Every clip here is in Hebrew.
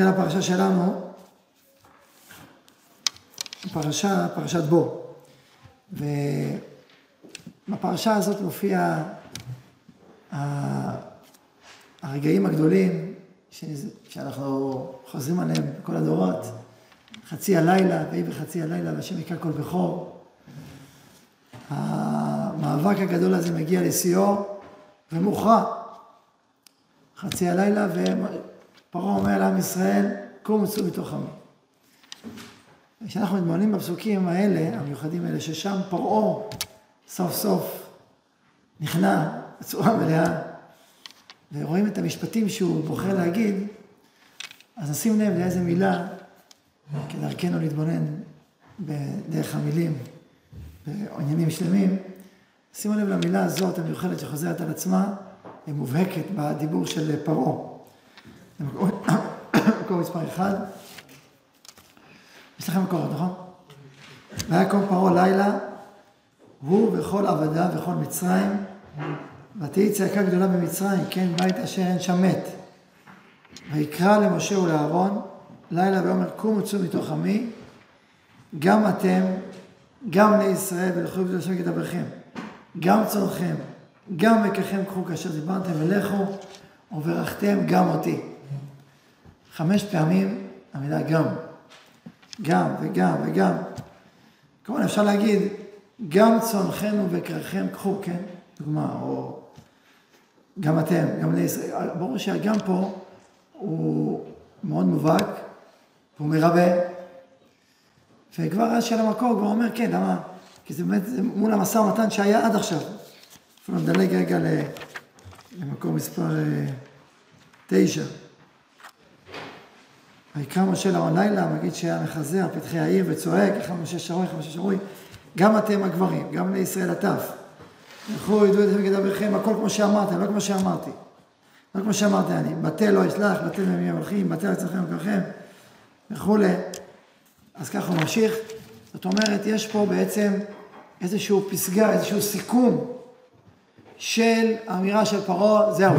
התחילה הפרשה שלנו, פרשה, פרשת בו. ובפרשה הזאת מופיע הרגעים הגדולים שאנחנו חוזרים עליהם בכל הדורות. חצי הלילה, ויהי בחצי הלילה, והשם יקרא כל בכור. המאבק הגדול הזה מגיע לשיאו ומוכרע. חצי הלילה, ופרעה אומר לעם ישראל, קום וצאו מתוך עמי. כשאנחנו מתבוננים בפסוקים האלה, המיוחדים האלה, ששם פרעה סוף סוף נכנע בצורה מלאה, ורואים את המשפטים שהוא בוחר להגיד, אז נשים לב לאיזה מילה, כדרכנו להתבונן בדרך המילים, בעניינים שלמים, שימו לב למילה הזאת המיוחדת שחוזרת על עצמה, היא מובהקת בדיבור של פרעה. מקור מספר אחד. יש לכם מקורות, נכון? ויקום פרעה לילה, הוא וכל עבדיו וכל מצרים, ותהי צעקה גדולה במצרים, כן בית אשר אין שם מת. ויקרא למשה ולאהרון, לילה ואומר קומו צאו מתוך עמי, גם אתם, גם בני ישראל, ולכו עבדו השם כדברכם, גם צורכם, גם מקחם קחו כאשר דיברתם ולכו, וברכתם גם אותי. חמש פעמים המילה גם. גם וגם וגם. כמובן אפשר להגיד, גם צונכנו וקרחם קחו, כן? דוגמה, או גם אתם, גם בני ישראל. ברור שהגם פה הוא מאוד מובהק, והוא מרבה. וכבר אז של המקור כבר אומר, כן, למה? כי זה באמת זה מול המשא ומתן שהיה עד עכשיו. אפילו נדלג רגע למקור מספר אה, תשע. ויקרא משה לאון לילה, מגיד שהיה מחזר פתחי העיר וצועק, אחד משה שרוי, אחד משה שרוי, גם אתם הגברים, גם בני ישראל הטף. לכו ידעו את מגד אביכם, הכל כמו שאמרתי, לא כמו שאמרתי. לא כמו שאמרתי אני, בטל לא אשלח, בטל ממי המלכים, בטל אצלכם וכולכם, וכולי. אז ככה הוא ממשיך. זאת אומרת, יש פה בעצם איזשהו פסגה, איזשהו סיכום של האמירה של פרעה, זהו,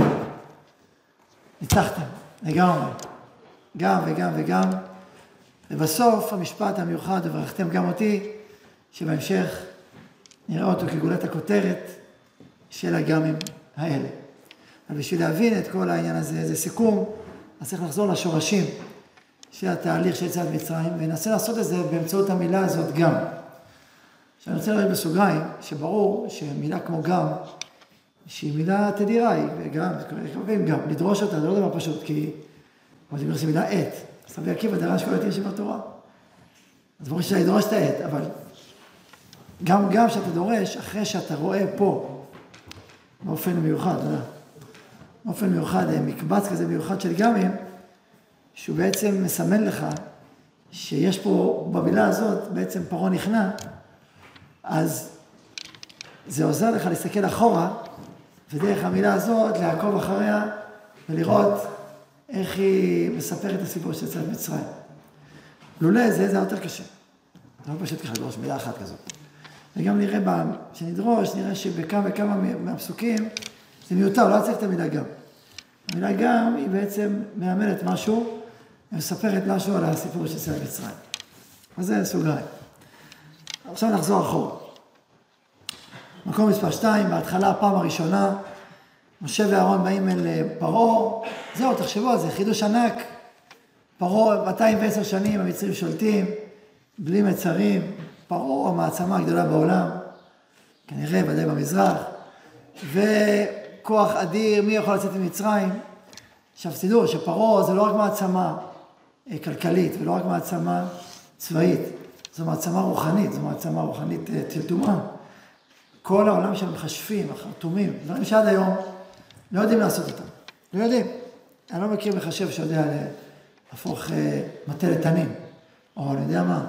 ניצחתם, לגמרי. גם וגם וגם. ובסוף המשפט המיוחד, וברכתם גם אותי, שבהמשך נראה אותו כגולת הכותרת של הגמים האלה. אבל בשביל להבין את כל העניין הזה, איזה סיכום, אז צריך לחזור לשורשים של התהליך של יציאת מצרים, וננסה לעשות את זה באמצעות המילה הזאת גם. עכשיו אני רוצה להגיד בסוגריים, שברור שמילה כמו גם, שהיא מילה תדירה, היא גם, גם, לדרוש אותה זה לא דבר פשוט, כי כמו שאומר שמילה עת, אז רבי עקיבא דרש כל עתים שבתורה. אז ברור שאתה לדרוש את העט, אבל גם, גם שאתה דורש, אחרי שאתה רואה פה, באופן מיוחד, אתה יודע, באופן מיוחד, אה, מקבץ כזה מיוחד של גמים, שהוא בעצם מסמן לך שיש פה, במילה הזאת, בעצם פרעה נכנע, אז זה עוזר לך להסתכל אחורה, ודרך המילה הזאת לעקוב אחריה ולראות איך היא מספרת את הסיפור של יציאת מצרים. לולא זה, זה יותר קשה. לא פשוט ככה לדרוש מילה אחת כזאת. וגם נראה, כשנדרוש, נראה שבכמה וכמה מהפסוקים זה מיותר, לא צריך את המילה גם. המילה גם היא בעצם מאמנת משהו, ומספרת משהו על הסיפור של יציאת מצרים. אז זה סוגריים. עכשיו נחזור אחורה. מקום מספר 2, בהתחלה, הפעם הראשונה, משה ואהרון באים אל אה, פרעה, זהו, תחשבו על זה, חידוש ענק. פרעה, 210 שנים המצרים שולטים, בלי מצרים, פרעה המעצמה הגדולה בעולם, כנראה ודאי במזרח, וכוח אדיר, מי יכול לצאת ממצרים? עכשיו תדעו שפרעה זה לא רק מעצמה אה, כלכלית ולא רק מעצמה צבאית, זו מעצמה רוחנית, זו מעצמה רוחנית אה, תלתומה. כל העולם של המכשפים, החרטומים, דברים שעד היום לא יודעים לעשות אותם, לא יודעים. אני לא מכיר מחשב שיודע להפוך אה, מטה לתנים, או אני יודע מה.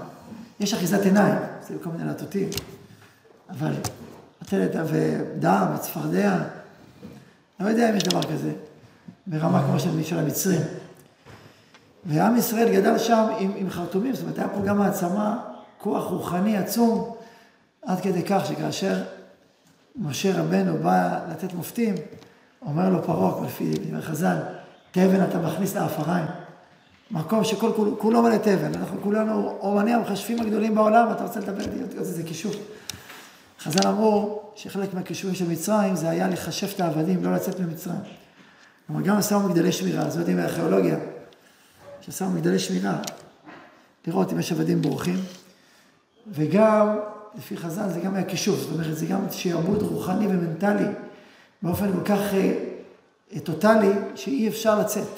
יש אחיזת עיניים, זה כל מיני להטוטים, אבל מטה לתנים ודם וצפרדע, לא יודע אם יש דבר כזה, ברמה כמו של, של המצרים. ועם ישראל גדל שם עם, עם חרטומים, זאת אומרת, היה פה גם העצמה, כוח רוחני עצום, עד כדי כך שכאשר משה רבנו בא לתת מופתים, אומר לו פרעה, לפי דברי חז"ל, תבן אתה מכניס לאפריים. מקום שכל כולו מלא תבל. אנחנו כולנו אומנים המחשבים הגדולים בעולם, אתה רוצה לדבר עוד איזה כישוף. חז"ל אמרו שחלק מהכישורים של מצרים זה היה לחשב את העבדים, לא לצאת ממצרים. כלומר, גם עשו מגדלי שמירה, אז יודעים מהארכיאולוגיה, שעשו מגדלי שמירה, לראות אם יש עבדים בורחים, וגם, לפי חז"ל, זה גם היה כישוף, זאת אומרת, זה גם שיעבוד רוחני ומנטלי, באופן כל כך אה, טוטאלי, שאי אפשר לצאת.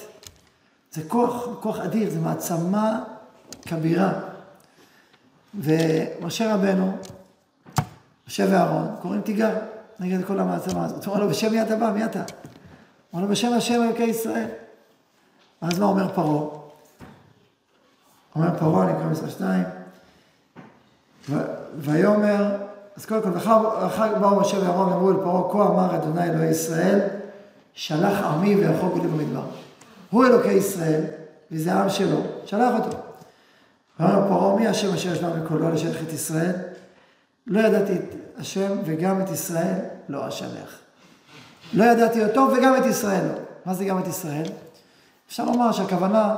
זה כוח, כוח אדיר, זה מעצמה כבירה. ומשה רבנו, משה ואהרון, קוראים תיגר נגד כל המעצמה הזאת. הוא אומר לו, בשם מי אתה בא? מי אתה? הוא אומר לו, בשם השם אלוקי ישראל. ואז מה אומר פרעה? אומר פרעה, אני קורא מספר שתיים, ויאמר, אז קודם כל, ואחר באו משה ואהרון ואמרו אל פרעה, כה אמר אדוני אלוהי ישראל, שלח עמי ויחוגו לי במדבר. הוא אלוקי ישראל, וזה העם שלו, שלח אותו. ואמר פרעה, מי השם אשר ישמע בקולו לשלח את ישראל? לא ידעתי את השם וגם את ישראל לא אשלח. לא ידעתי אותו וגם את ישראל לא. מה זה גם את ישראל? אפשר לומר שהכוונה,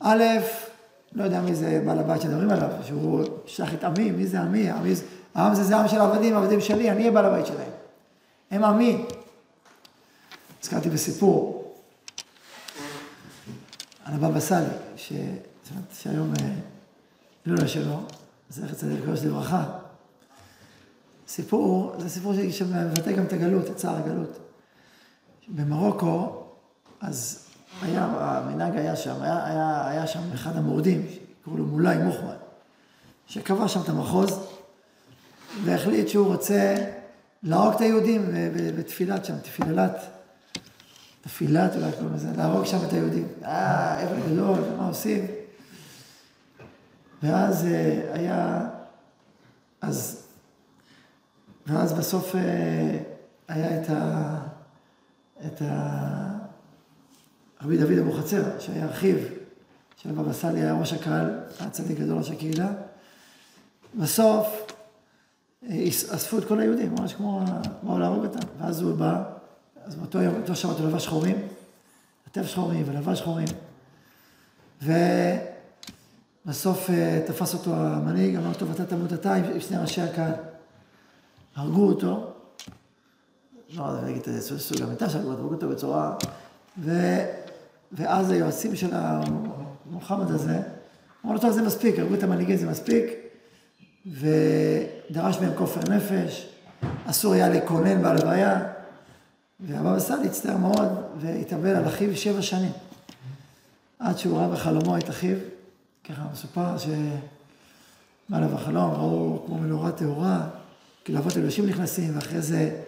א', לא יודע מי זה בעל הבית שמדברים עליו, שהוא ישלח את עמי, מי זה עמי? עמי העם זה זה עם של עבדים, עבדים שלי, אני אהיה בעל הבית שלהם. הם עמי. הזכרתי בסיפור על הבבא סאלי, ש... שהיום, הילולה אה, שלו, זכר צדיק קדוש לברכה, סיפור, זה סיפור שמבטא גם את הגלות, את צער הגלות. במרוקו, אז היה, המנהג היה שם, היה, היה, היה שם אחד המורדים, שקראו לו מולאי מוחמד, שקבע שם את המחוז, והחליט שהוא רוצה להרוג את היהודים בתפילת שם, תפילת, תפילת אולי קוראים לזה, להרוג שם את היהודים. אה, אבל גדול, מה עושים? ואז אה, היה, אז ואז בסוף אה, היה את ה... את ה... רבי דוד אבוחצירא, שהיה אחיו של הבבא סאלי, היה ראש הקהל, היה צדיק גדול ראש הקהילה. בסוף אה, אספו את כל היהודים, ממש כמו, באו להרוג אותם. ואז הוא בא, אז באותו יום, באותו שבת הוא לבש שחורים, עטף שחורים ולבש שחורים. ובסוף אה, תפס אותו המנהיג, אמר אותו, ואתה תמות אתה עם שני ראשי הקהל. הרגו אותו, לא, אני אגיד את זה, סוג המיטה שלו, הרגו אותו בצורה... ואז היועצים של המוחמד הזה, אמרו לו, טוב, זה מספיק, הרגו את המנהיגים, זה מספיק, ודרש מהם כופר נפש, אסור היה לקונן בהלוויה, והבבא סאלי הצטער מאוד, והתאבל על אחיו שבע שנים. עד שהוא ראה בחלומו את אחיו, ככה מסופר שבא אליו החלום, ראו כמו מנורה טהורה, כאילו אבות אלושים נכנסים, ואחרי זה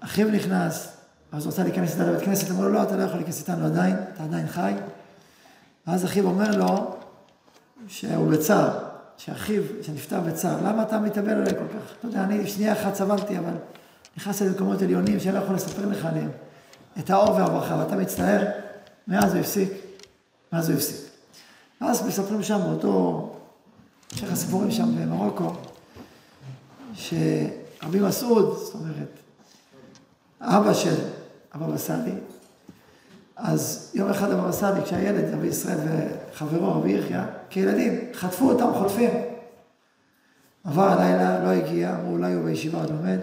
אחיו נכנס, אז הוא רצה להיכנס איתה לבית כנסת, אמרו לו, לא, אתה לא יכול להיכנס איתנו עדיין, אתה עדיין חי. ואז אחיו אומר לו, שהוא בצער, שאחיו, שנפטר בצער, למה אתה מתאבל עליי כל כך? אתה יודע, אני שנייה אחת סבלתי, אבל נכנסתי למקומות עליונים שאני לא יכול לספר לך עליהם, את האור והברכה, ואתה מצטער, מאז הוא הפסיק, מאז הוא הפסיק. אז מספרים שם באותו, המשך הסיפורים שם במרוקו, שרבי מסעוד, זאת אומרת, אבא של הבבא סאלי, אז יום אחד הבבא סאלי, כשהילד, רבי ישראל וחברו, רבי יחיא, כילדים, חטפו אותם חוטפים. עבר הלילה, לא הגיע, אמרו אולי הוא בישיבה עוד לומד,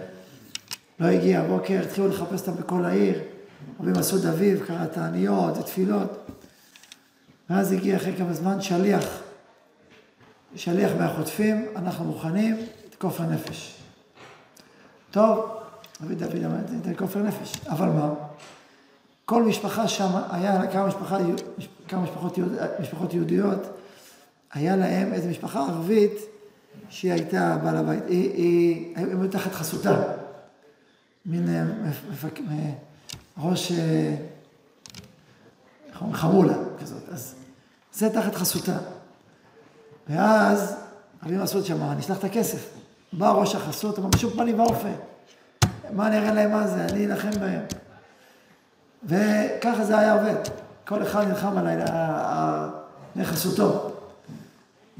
לא הגיע הבוקר, התחילו לחפש אותם בכל העיר, רבי מסעוד אביב, קרא תעניות ותפילות, ואז הגיע אחרי כמה זמן שליח, שליח מהחוטפים, אנחנו מוכנים, כופר נפש. טוב, רבי דוד אמר, זה כופר נפש. אבל מה? כל משפחה שם, היה כמה, משפחה, כמה משפחות, יהוד, משפחות יהודיות, היה להם איזו משפחה ערבית שהיא הייתה בעל הבית, היא, היא, הם היו תחת חסותה. מין אה, מפק, ראש אה, חמולה כזאת. אז זה תחת חסותה. ואז רבי מסעוד שאמר, אני אשלח את הכסף. בא ראש החסות, אמר, בשום פנים ואופן. מה אני אראה להם מה זה? אני אלחם בהם. וככה זה היה עובד. כל אחד נלחם על חסותו.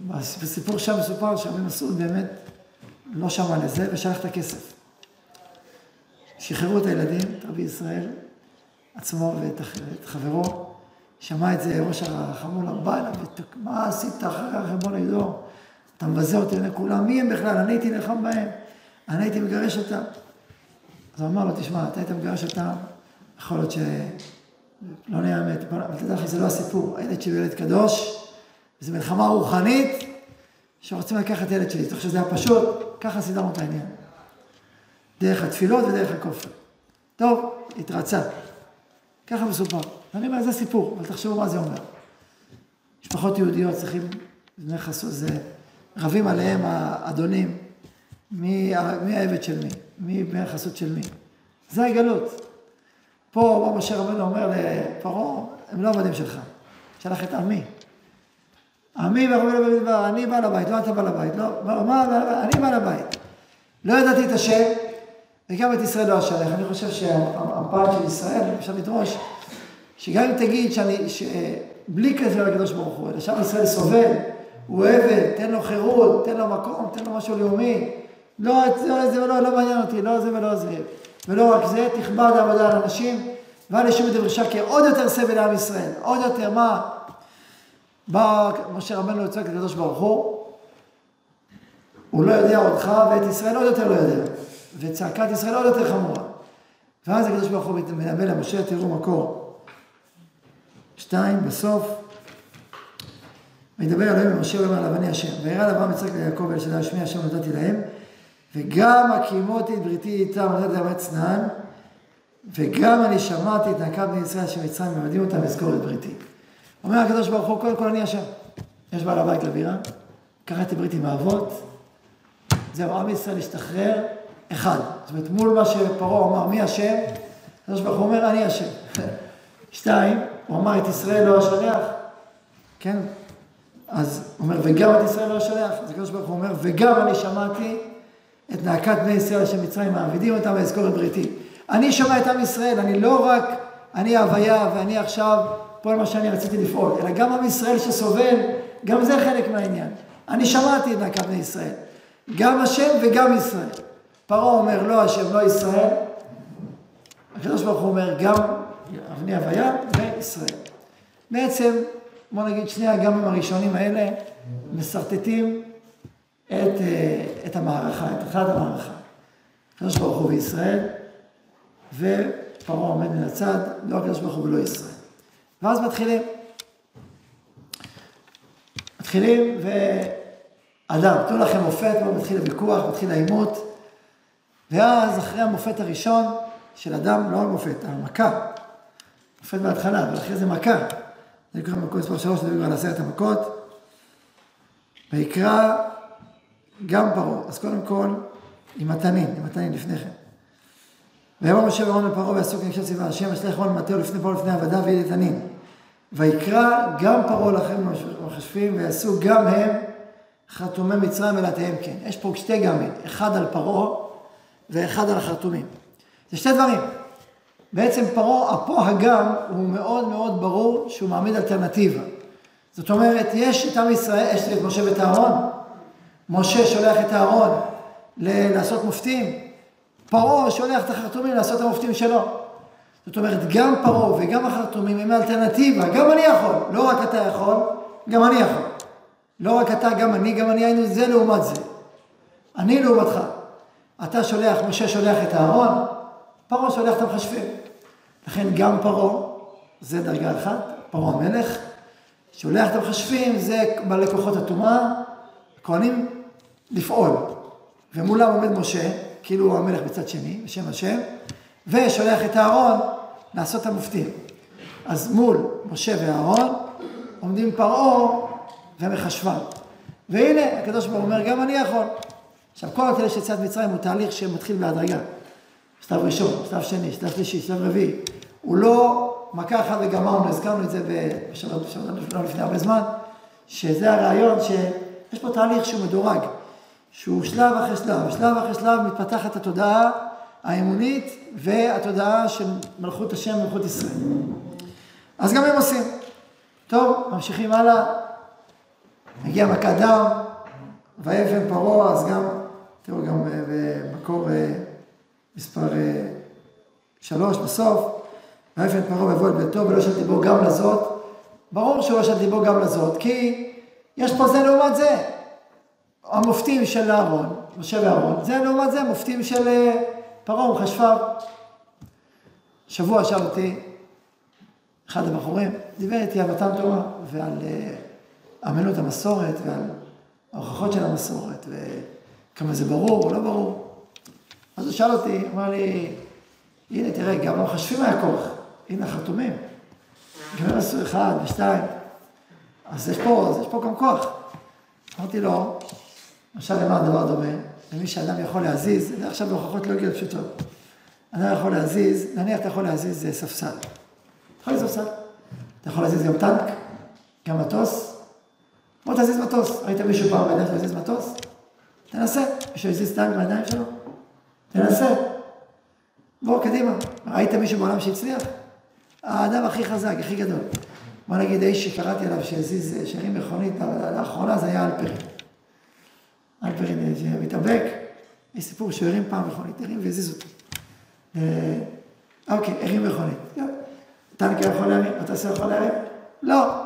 בסיפור שם מסופר שרבי מסעוד באמת לא שמע לזה ושלח את הכסף. שחררו את הילדים, את רבי ישראל עצמו ואת חברו, שמע את זה ראש החמולה, בא אליו, מה עשית אחרי החמור נגדו? אתה מבזה אותי לעיני כולם, מי הם בכלל? אני הייתי נלחם בהם, אני הייתי מגרש אותם. אז הוא אמר לו, תשמע, אתה היית מגרש אותם, יכול להיות שלא נהיה אמת, אבל תדע לך, זה לא הסיפור. הילד שלי הוא ילד קדוש, וזו מלחמה רוחנית, שרוצים לקחת ילד שלי. אתה חושב שזה היה פשוט? ככה סידרנו את העניין. דרך התפילות ודרך הכופר. טוב, התרצה. ככה מסופר. אני אומר, זה סיפור, אבל תחשבו מה זה אומר. משפחות יהודיות צריכים, זה, רבים עליהם האדונים, מי, מי העבד של מי, מי בני חסות של מי. זה הגלות. פה מה משה רבנו אומר לפרעה, הם לא עבדים שלך, שלח את עמי. עמי ורבי במדבר, אני בעל הבית, לא אתה בעל הבית, לא, מה, אני בעל הבית. לא ידעתי את השם, וגם את ישראל לא אשלח. אני חושב שהפעם של ישראל, אפשר לדרוש, שגם אם תגיד שאני, בלי כזה לקדוש ברוך הוא, אלא שם ישראל סובל, הוא עבד, תן לו חירות, תן לו מקום, תן לו משהו לאומי. לא, לא, זה לא, לא מעניין אותי, לא זה ולא זה. ולא רק זה, תכבד העבודה על אנשים, ואל ישוב את דבריך כעוד יותר סבל לעם ישראל. עוד יותר, מה? בא משה רבנו לצועק לקדוש ברוך הוא, הוא לא יודע אותך, ואת ישראל עוד יותר לא יודע. וצעקת ישראל עוד יותר חמורה. ואז הקדוש ברוך הוא מנבא למשה, תראו מקור. שתיים, בסוף, וידבר אלוהים למשה ואומר עליו אני השם. וירא לאברהם יצחק ליעקב ולשדה שמי השם נתתי להם. וגם הקימותי את בריתי איתם נתתי להם עץ נען. וגם אני שמעתי את נקה בני ישראל שמצרים ממדים אותם לזכור את בריתי. אומר הקדוש ברוך הוא, קודם כל אני השם. יש בעל הבית לבירה, קראתי ברית עם האבות, זהו, עם ישראל השתחרר, אחד. זאת אומרת, מול מה שפרעה אמר, מי השם? הקדוש ברוך הוא אומר, אני השם. שתיים, הוא אמר את ישראל לא אשלח, כן? אז הוא אומר, וגם את ישראל לא אשלח. אז הקדוש ברוך הוא אומר, וגם אני שמעתי את נאקת בני ישראל אשר מצרים מעבידים אותם ואזכור את בריתי. אני שומע את עם ישראל, אני לא רק, אני הוויה ואני עכשיו פה מה שאני רציתי לפעול, אלא גם עם ישראל שסובל, גם זה חלק מהעניין. אני שמעתי את נאקת בני ישראל. גם השם וגם ישראל. פרעה אומר לא השם, לא ישראל. הקדוש ברוך הוא אומר גם אבני הוויה וישראל. בעצם, בוא נגיד שני הגמים הראשונים האלה משרטטים את, אה, את המערכה, את התחלת המערכה. הקדוש ברוך הוא וישראל, ופרעה עומד מן הצד, לא הקדוש ברוך הוא ולא ישראל. ואז מתחילים. מתחילים, ואדם, תנו לכם מופת, מתחיל הוויכוח, מתחיל העימות, ואז אחרי המופת הראשון של אדם, לא המופת, המכה, מופת בהתחלה, אבל אחרי זה מכה, זה נקרא במקום מספר שלוש, נדבר על עשרת המכות, ויקרא גם פרעה, אז קודם כל, עם התנין, עם התנין לפני כן. ויאמר משה ואהרון לפרעה ועשו כנגשת צבא השם, אשלח רון מטהו לפני פרעה לפני עבדה ויהיה לתנין. ויקרא גם פרעה לכם מחשבים ויעשו גם הם חרטומי מצרים ולתיהם כן. יש פה שתי גמים, אחד על פרעה ואחד על החרטומים. זה שתי דברים. בעצם פרעה, פה הגם הוא מאוד מאוד ברור שהוא מעמיד אלטרנטיבה. זאת אומרת, יש את עם ישראל, יש את משה ואת אהרון. משה שולח את אהרון לעשות מופתים. פרעה שולח את החרטומים לעשות את המופתים שלו. זאת אומרת, גם פרעה וגם החרטומים הם אלטרנטיבה, גם אני יכול, לא רק אתה יכול, גם אני יכול. לא רק אתה, גם אני, גם אני היינו זה לעומת זה. אני לעומתך. אתה שולח, משה שולח את אהרון, פרעה שולח את המחשבים. לכן גם פרעה, זה דרגה אחת, פרעה המלך, שולח את המחשבים, זה בעלי כוחות הטומאה, כהנים לפעול. ומולם עומד משה, כאילו הוא המלך בצד שני, בשם השם, ושולח את אהרון לעשות את המופתים. אז מול משה ואהרון עומדים פרעה ומחשבן. והנה, הקדוש ברוך הוא אומר, גם אני יכול. עכשיו, כל התהליך של יציאת מצרים הוא תהליך שמתחיל בהדרגה. שלב ראשון, שלב שני, שלב שלישי, שלב רביעי. הוא לא מכה אחת וגמרנו, הזכרנו את זה בשבת, לא לפני הרבה זמן, שזה הרעיון שיש פה תהליך שהוא מדורג, שהוא שלב אחרי שלב, שלב אחרי שלב מתפתחת התודעה האמונית והתודעה של מלכות השם ומלכות ישראל. אז גם הם עושים. טוב, ממשיכים הלאה. מגיע מכת דם, ויפן פרעה, אז גם, תראו גם במקור אה, מספר אה, שלוש בסוף, ויפן פרעה ויבוא אל ביתו ולא ישבתי בו גם לזאת ברור שהוא רשת ליבו גם לזאת, כי יש פה זה לעומת זה. המופתים של אהרון, משה ואהרון, זה לעומת זה המופתים של אה, פרעה ומחשפיו. שבוע שאל אותי אחד הבחורים, דיבר איתי על מתן תורה ועל אה, אמינות המסורת ועל ההוכחות של המסורת וכמה זה ברור או לא ברור. אז הוא שאל אותי, אמר לי, הנה תראה, גם המחשבים היה כוח, הנה החתומים. גם הם עשו אחד ושתיים, אז יש פה, אז יש פה גם כוח. אמרתי לו, למשל למה הדבר דומה? למי שאדם יכול להזיז, זה עכשיו בהוכחות לא הגיעו פשוטות. אדם יכול להזיז, נניח אתה יכול להזיז אה, ספסל. יכול להזיז ספסל. אתה יכול להזיז גם טנק, גם מטוס. בוא תזיז מטוס. ראית מישהו פעם בידיים שלו להזיז מטוס? תנסה. מישהו הזיז טנק בידיים שלו? תנסה. בוא, קדימה. ראית מישהו בעולם שהצליח? האדם הכי חזק, הכי גדול. בוא נגיד, האיש שקראתי עליו שהזיז, שהרים מכונית לאחרונה, זה היה אלפרין. אלפרין שמתאבק, יש סיפור שהוא הרים פעם מכונית, הרים והזיז אותו. אה, אוקיי, הרים מכונית. טנקר יכול להרים, מטוס יכול להרים? לא.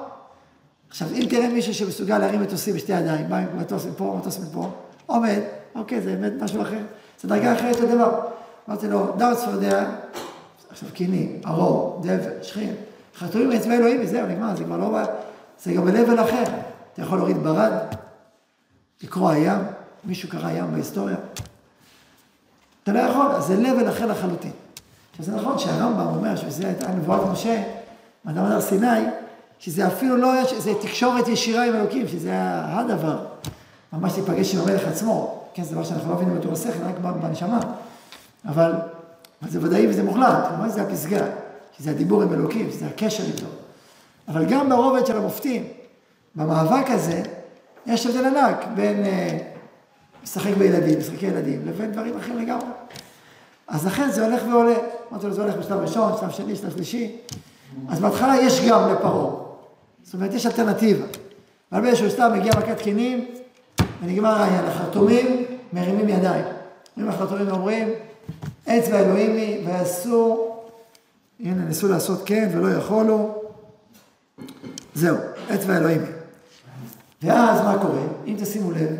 עכשיו, אם תראה מישהו שמסוגל להרים מטוסים בשתי ידיים, בא עם מטוס מפה, מטוס מפה, עומד, אוקיי, זה באמת משהו אחר, זה דרגה אחרת לדבר. אמרתי לו, דאו צפרדע, עכשיו קיני, ארור, דבר, שכין, חתומים מאצבע אלוהים, וזהו, נגמר, זה כבר לא... זה גם ב-level אחר. אתה יכול להוריד ברד, לקרוא הים, מישהו קרא ים בהיסטוריה. אתה לא יכול, אז זה level אחר לחלוטין. עכשיו זה נכון שהרמב"ם אומר שזה הייתה נבואת משה, מאדם הר סיני, שזה אפילו לא, זה תקשורת ישירה עם אלוקים, שזה הדבר. ממש להיפגש עם המלך עצמו. כן, זה דבר שאנחנו לא מבינים אותו בשכל, רק בנשמה. אבל, אבל זה ודאי וזה מוחלט, ממש זה הפסגה. שזה הדיבור עם אלוקים, שזה הקשר איתו. אבל גם ברובד של המופתים, במאבק הזה, יש הבדל ענק בין אה, משחק בילדים, משחקי ילדים, לבין דברים אחרים לגמרי. אז לכן זה הולך ועולה. אמרתי לו, זה הולך בשלב ראשון, שלב שני, שלב שלישי. אז בהתחלה יש גם לפרעה. זאת אומרת, יש אלטרנטיבה. אבל באיזשהו סתם מגיע מכת קינים, ונגמר העניין. החרטומים מרימים ידיים. אומרים החרטומים ואומרים, אצבע אלוהימי, ועשו הנה, ניסו לעשות כן ולא יכולו. זהו, אצבע אלוהים. ואז מה קורה? אם תשימו לב,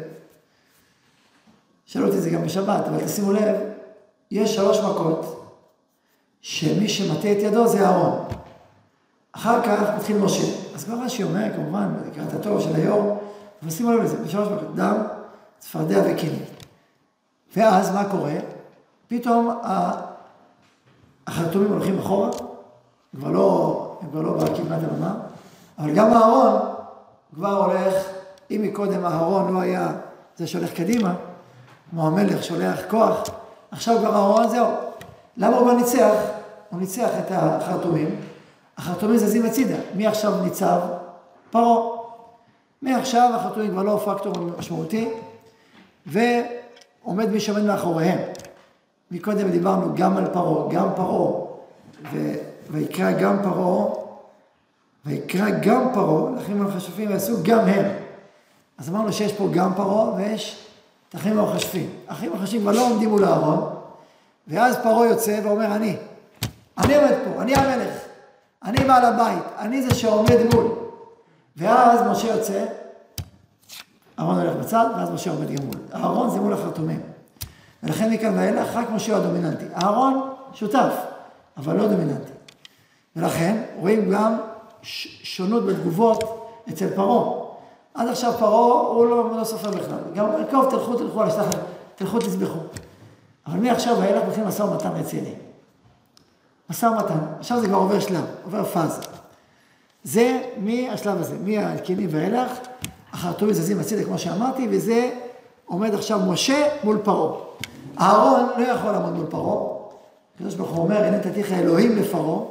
שאלו אותי את זה גם בשבת, אבל תשימו לב, יש שלוש מכות שמי שמטה את ידו זה אהרון. אחר כך מתחיל משה. אז כבר רש"י אומר, כמובן, לקראת התור של היו"ר, אבל שימו לב לזה, בשלוש מכות, דם, צפרדע וקיני. ואז מה קורה? פתאום החרטומים הולכים אחורה, כבר לא, הם כבר לא בקדמת הבמה, אבל גם אהרון כבר הולך, אם מקודם אהרון לא היה זה שהולך קדימה, כמו המלך שולח כוח, עכשיו כבר אהרון זהו. למה הוא כבר ניצח? הוא ניצח את החרטומים, החרטומים זזים הצידה. מי עכשיו ניצב? פרעה. מעכשיו החרטומים כבר לא פקטור משמעותי, ועומד מי שעומד מאחוריהם. מקודם דיברנו גם על פרעה, גם פרעה, ויקרא גם פרעה, ויקרא גם פרעה, לאחים המחשבים ועשו גם הם. אז אמרנו שיש פה גם פרעה ויש את האחים המחשבים. האחים המחשבים כבר לא עומדים מול אהרון, ואז פרעה יוצא ואומר אני, אני עומד פה, אני המלך, אני בעל הבית, אני זה שעומד מול. ואז משה יוצא, אהרון הולך בצד, ואז משה עומד גם מול. אהרון זה מול החרטומים. ולכן מכאן ואילך רק משה הוא הדומיננטי. אהרון שותף, אבל לא דומיננטי. ולכן רואים גם שונות בתגובות אצל פרעה. עד עכשיו פרעה הוא לא, לא סופר בכלל. גם טוב, תלכו, תלכו על השטח, תלכו, תסבכו. אבל מעכשיו ואילך מתחיל משא ומתן רציני. משא ומתן. עכשיו זה כבר עובר שלב, עובר פאזה. זה מהשלב הזה, מהקינים ואילך, החרטומים זזים הצידה כמו שאמרתי, וזה עומד עכשיו משה מול פרעה. אהרון לא יכול לעמוד מול פרעה. הקדוש ברוך הוא אומר, הנה תתיך אלוהים לפרעה,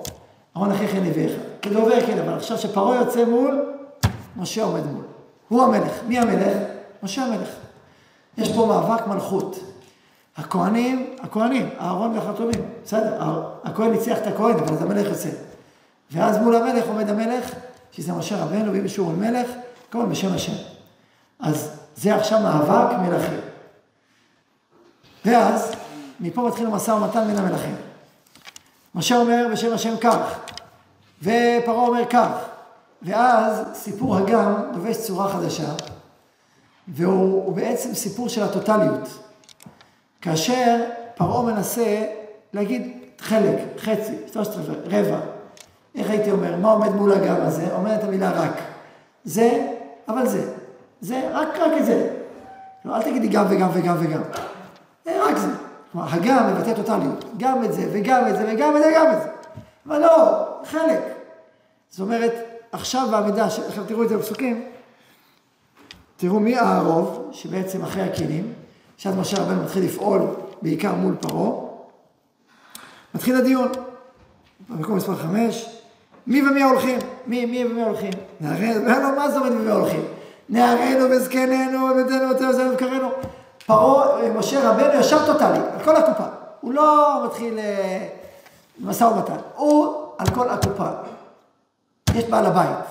אהרון אחיך נביאך. כדובר כן, אבל עכשיו שפרעה יוצא מול, משה עומד מול. הוא המלך. מי המלך? משה המלך. יש פה מאבק מלכות. הכהנים, הכהנים, אהרון והחתומים, בסדר, הכהן ניצח את הכהן, אבל אז המלך יוצא. ואז מול המלך עומד המלך, שזה משה רבנו, ואם שהוא מלך, כמובן בשם השם. אז זה עכשיו מאבק מלכים. ואז, מפה מתחיל המשא ומתן בין המלכים. משה אומר בשם השם כך, ופרעה אומר כך, ואז סיפור הגם לובש צורה חדשה, והוא בעצם סיפור של הטוטליות. כאשר פרעה מנסה להגיד חלק, חצי, שלושת רבע, רבע. איך הייתי אומר, מה עומד מול הגם הזה? אומר את המילה רק. זה, אבל זה. זה, רק, רק את זה. לא, אל תגידי גם וגם וגם וגם. זה רק זה. כלומר, הגם מבטא טוטליות. גם את זה, וגם את זה, וגם את זה, וגם את זה. אבל לא, חלק. זאת אומרת, עכשיו בעמידה, עכשיו תראו את זה בפסוקים, תראו מי הערוב, שבעצם אחרי הכלים, שאז משה רבנו מתחיל לפעול בעיקר מול פרעה. מתחיל הדיון, במקום מספר חמש, מי ומי הולכים? מי, מי ומי הולכים? נערינו, מה זאת אומרת מי הולכים? נערינו וזקנינו ובתנו ותנו ובקרנו. פרעה, משה רבנו ישר טוטאלי, על כל הקופה. הוא לא מתחיל אה, משא ומתן, הוא על כל הקופה. יש בעל הבית.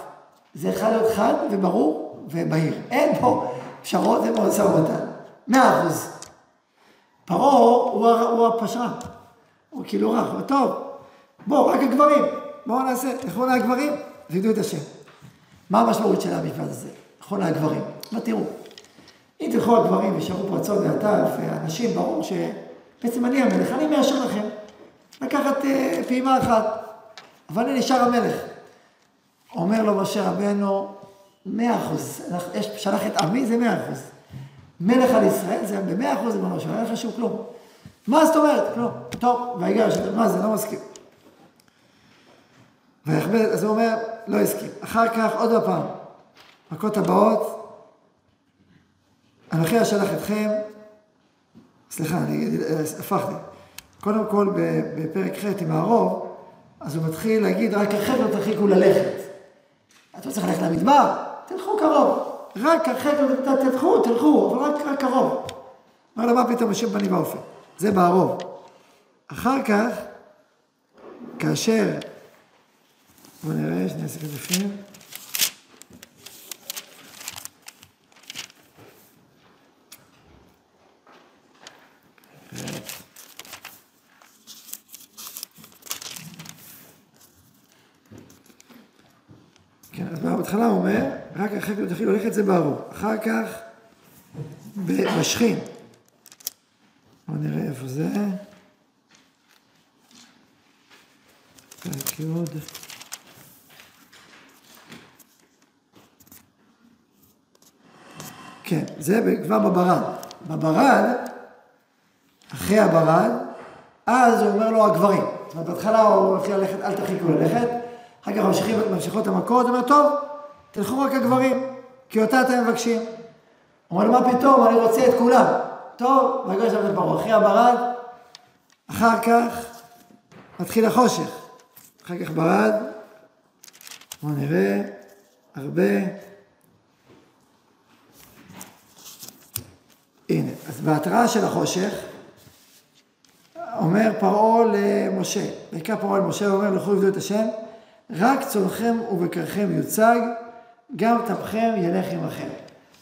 זה יכול להיות חד וברור ובהיר. אין פה פשרות ומשא ומתן. מאה אחוז. פרעה הוא, הפשרן. הוא כאילו רך, הוא טוב. בוא, רק הגברים. בואו נעשה, לכו הגברים, וידעו את השם. מה המשמעות של המשפט הזה? לכו הגברים. מה תראו, אם תלכו הגברים וישארו פרצות ועטף, ואנשים, ברור שבעצם אני המלך, אני מאשר לכם לקחת אה, פעימה אחת, אבל אני נשאר המלך. אומר לו משה רבנו, מאה אחוז, שלח את עמי זה מאה אחוז. מלך על ישראל זה במאה אחוז, ריבונו שלום, אין חשוב כלום. מה זאת אומרת? כלום. טוב, ויגש, מה זה, לא מסכים. ויחבד, אז הוא אומר, לא הסכים. אחר כך, עוד פעם, מכות הבאות, אנוכי אשלח אתכם, סליחה, אני הפכתי. קודם כל, בפרק ח' עם הערוב, אז הוא מתחיל להגיד, רק לא תרחיקו ללכת. אתה צריך ללכת למדבר, תלכו קרוב. רק אחרי תלכו, תלכו, אבל רק, רק קרוב. אומר לו, מה פתאום השם בני באופן? זה בערוב. אחר כך, כאשר, בואו נראה, שנייה סיכוי בפנים. כן, אז בהתחלה הוא אומר, רק אחר כך תתחיל ללכת זה ברור. אחר כך, בשכין. בואו נראה איפה זה. פרק י' כן, זה כבר בברד. בברד, אחרי הברד, אז הוא אומר לו הגברים. זאת אומרת, בהתחלה הוא מתחיל ללכת, אל תרחיקו ללכת. אחר כך ממשיכות המכות, הוא אומר, טוב, תלכו רק הגברים, כי אותה אתם מבקשים. אומר מה פתאום, אני רוצה את כולם. טוב, ויגש עבד פרעה. אחרי הברד, אחר כך מתחיל החושך. אחר כך ברד, בואו נראה, הרבה. הנה, אז בהתראה של החושך, אומר פרעה למשה, בעיקר פרעה למשה, הוא אומר, לכו עבדו את השם, רק צונכם ובקרכם יוצג, גם טבחם ילך עמכם.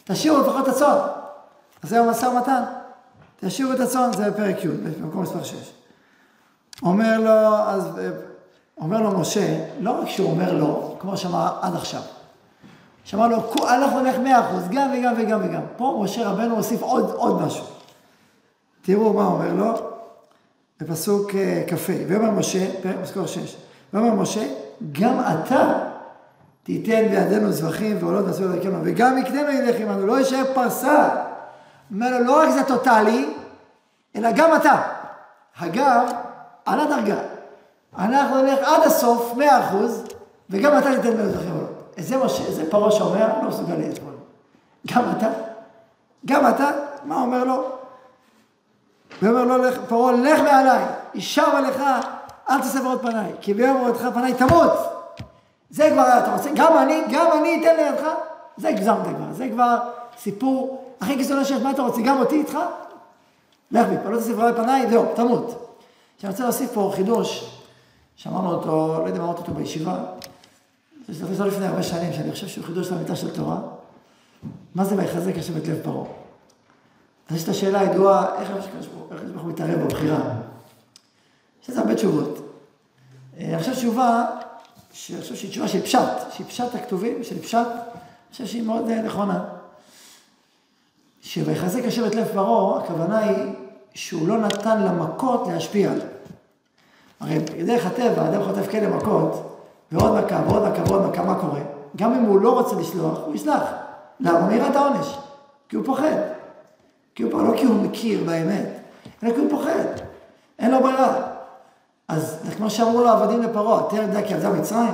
תשאירו לפחות את הצאן. אז זהו משא ומתן. תשאירו את הצאן, זה בפרק י', במקום מספר 6. אומר לו, אז, אומר לו משה, לא רק שהוא אומר לו, כמו שאמר עד עכשיו, שאמר לו, אנחנו נלך מאה אחוז, גם וגם וגם וגם. פה משה רבנו הוסיף עוד, עוד משהו. תראו מה אומר לו, בפסוק אה, כ"ה, ויאמר משה, פרק מסקור 6, ויאמר משה, גם אתה תיתן בידינו זבחים ועולות ועשו דרכנו, וגם יקננו ילך עמנו, לא יישאר פרסה. אומר לו, לא רק זה טוטאלי, אלא גם אתה. הגם, על הדרגה. אנחנו נלך עד הסוף, מאה אחוז, וגם אתה תיתן בידינו זבחים ועולות. זה מה ש... זה פרעה שאומר, לא מסוגל להתמודד. גם אתה? גם אתה? מה אומר לו? ואומר לו, פרעה, לך מעליי, ישר עליך, אל תסבר עוד פניי, כי ביום מורדך פניי תמות. זה כבר, אתה רוצה, גם אני, גם אני אתן לידך, זה הגזמת כבר, זה כבר סיפור הכי קיצוני שיש, מה אתה רוצה, גם אותי איתך? לך מפה, לא תספר על פניי, זהו, תמות. אני רוצה להוסיף פה חידוש, שאמרנו אותו, לא יודע מה אמרתי אותו בישיבה, זה לא לפני הרבה שנים, שאני חושב שהוא חידוש לאמיתה של תורה. מה זה ויחזק השם את לב פרעה? אז יש את השאלה הידועה, איך הקדוש ברוך הוא מתערב בבחירה? יש לזה הרבה תשובות. אני חושב תשובה שאני חושב שהיא תשובה של פשט, שהיא פשט הכתובים, של פשט, אני חושב שהיא מאוד אה, נכונה. שויחזק השם את לב פרעה, הכוונה היא שהוא לא נתן למכות להשפיע עליו. הרי בדרך הטבע, אדם חוטף כאלה מכות, ועוד מכה, ועוד מכה, ועוד מכה, מה קורה? גם אם הוא לא רוצה לשלוח, הוא יסלח. למה? הוא יראה את העונש. כי הוא פוחד. כי הוא פוחד, לא כי הוא מכיר באמת, אלא כי הוא פוחד. אין לו ברירה. כמו שאמרו לו עבדים לפרעה, תראה דע כי עבדה מצרים.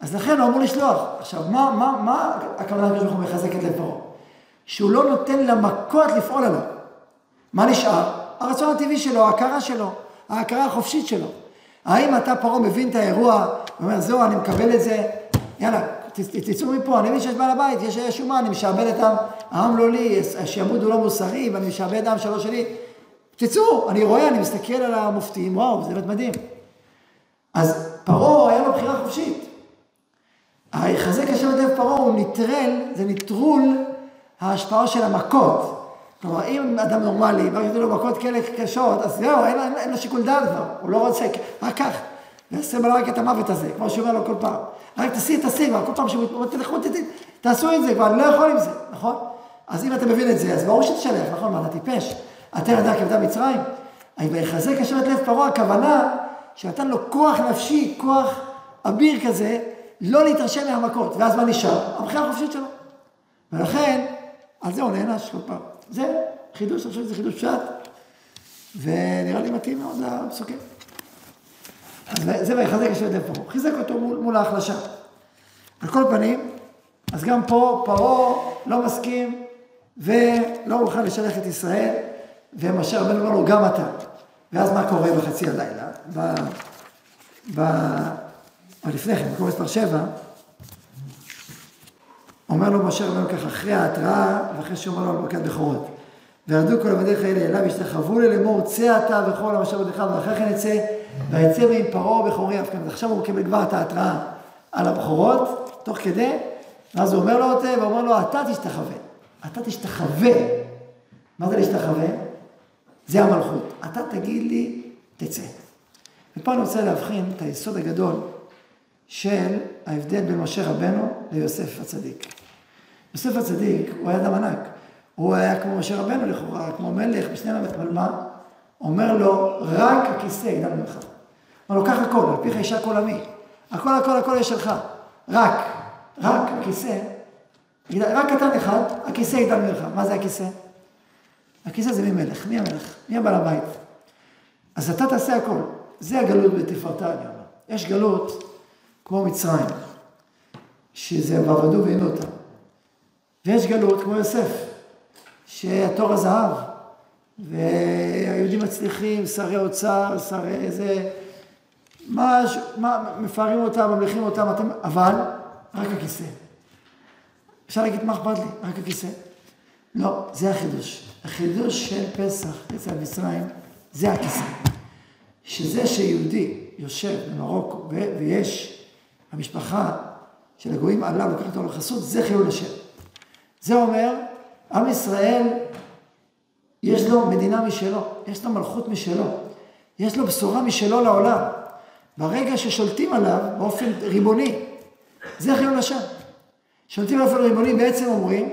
אז לכן הוא אמור לשלוח. עכשיו, מה, מה, מה הכוונה הקדוש ברוך הוא מחזק את לב פרעה? שהוא לא נותן למכות לפעול עליו. מה נשאר? הרצון הטבעי שלו, ההכרה שלו, ההכרה החופשית שלו. האם אתה פרעה מבין את האירוע, ואומר, זהו, אני מקבל את זה, יאללה, תצאו מפה, אני מבין שיש בעל הבית, יש שומה, אני משעבד את העם, העם לא לי, השעבוד הוא לא מוסרי, ואני משעבד העם שלא שלי. תצאו, אני רואה, אני מסתכל על המופתים, וואו, זה באמת מדהים. אז פרעה היה לו בחירה חופשית. היחזק השם את לב פרעה הוא נטרל, זה נטרול ההשפעה של המכות. כלומר, אם אדם נורמלי, רק ידעו לו מכות כאלה קשות, אז זהו, אין, אין, אין לו שיקול דעת כבר, הוא לא רוצה, רק כך. יעשה בלו רק את המוות הזה, כמו שהוא אומר לו כל פעם. רק תעשי, תעשי כבר, כל פעם שהוא תלכו, תעשו את זה, כבר אני לא יכול עם זה, נכון? אז אם אתה מבין את זה, אז ברור שתשלח, נכון? מה, אתה טיפש? אתה ידע כבדה מצרים? ויחזק השם את לב פרעה, הכוונה שנתן לו כוח נפשי, כוח אביר כזה, לא להתרשם מהמכות. ואז מה נשאר? הבחירה החופשית שלו. ולכן, על זה הוא נענש כל פעם. זה חידוש, אני חושב שזה חידוש פשט, ונראה לי מתאים מאוד לפסוקים. אז זה ויחזק השם לב פרעה. חיזק אותו מול, מול ההחלשה. על כל פנים, אז גם פה פרעה לא מסכים ולא מוכן לשלח את ישראל, ומשה רבנו אומר לו, גם אתה. ואז מה קורה בחצי הלילה? ב... ב... או לפני כן, במקום מספר 7, אומר לו משה רבנו ככה, אחרי ההתראה, ואחרי שהוא אומר לו על ברכת בכורות. וירדו כל עבדיך האלה אליו, השתחוו לי לאמור, צא אתה וכל המשל עבדיך, ואחרי כן יצא, ויצא מעם פרעה בכורי אף כאן. עכשיו הוא קיבל כבר את ההתראה על הבכורות, תוך כדי, ואז הוא אומר לו אותה, ואומר לו, אתה תשתחווה. אתה תשתחווה. מה זה להשתחווה? זה המלכות. אתה תגיד לי, תצא. ופה אני רוצה להבחין את היסוד הגדול של ההבדל בין משה רבנו ליוסף הצדיק. יוסף הצדיק הוא היה אדם ענק. הוא היה כמו משה רבנו לכאורה, כמו מלך, משנה למלך, אבל מה? אומר לו, רק הכיסא יגדל ממך. אומר לו, קח הכל, על פיך יישק עולמי. הכל, הכל, הכל יש שלך. רק, רק הכיסא, רק קטן אחד, הכיסא יגדל ממך. מה זה הכיסא? הכיסא זה מי מלך, מי המלך, מי הבעל הבית. אז אתה תעשה הכל. זה הגלות בתפארתה, אומר. יש גלות כמו מצרים, שזה ועבדו ועינו אותם. ויש גלות כמו יוסף, שהתור הזהב, והיהודים מצליחים, שרי אוצר, שרי איזה, מה, מה, מפארים אותם, ממליכים אותם, אתם, אבל רק הכיסא. אפשר להגיד מה אכפת לי, רק הכיסא. לא, זה החידוש. החידוש של פסח, פסח מצרים, זה הכיסא. שזה שיהודי יושב במרוקו ויש המשפחה של הגויים עליו, לוקחת אותו לחסות, זה חילול השם. זה אומר, עם ישראל, יש לו מדינה משלו, יש לו מלכות משלו, יש לו בשורה משלו לעולם. ברגע ששולטים עליו באופן ריבוני, זה חילול השם. שולטים באופן ריבוני בעצם אומרים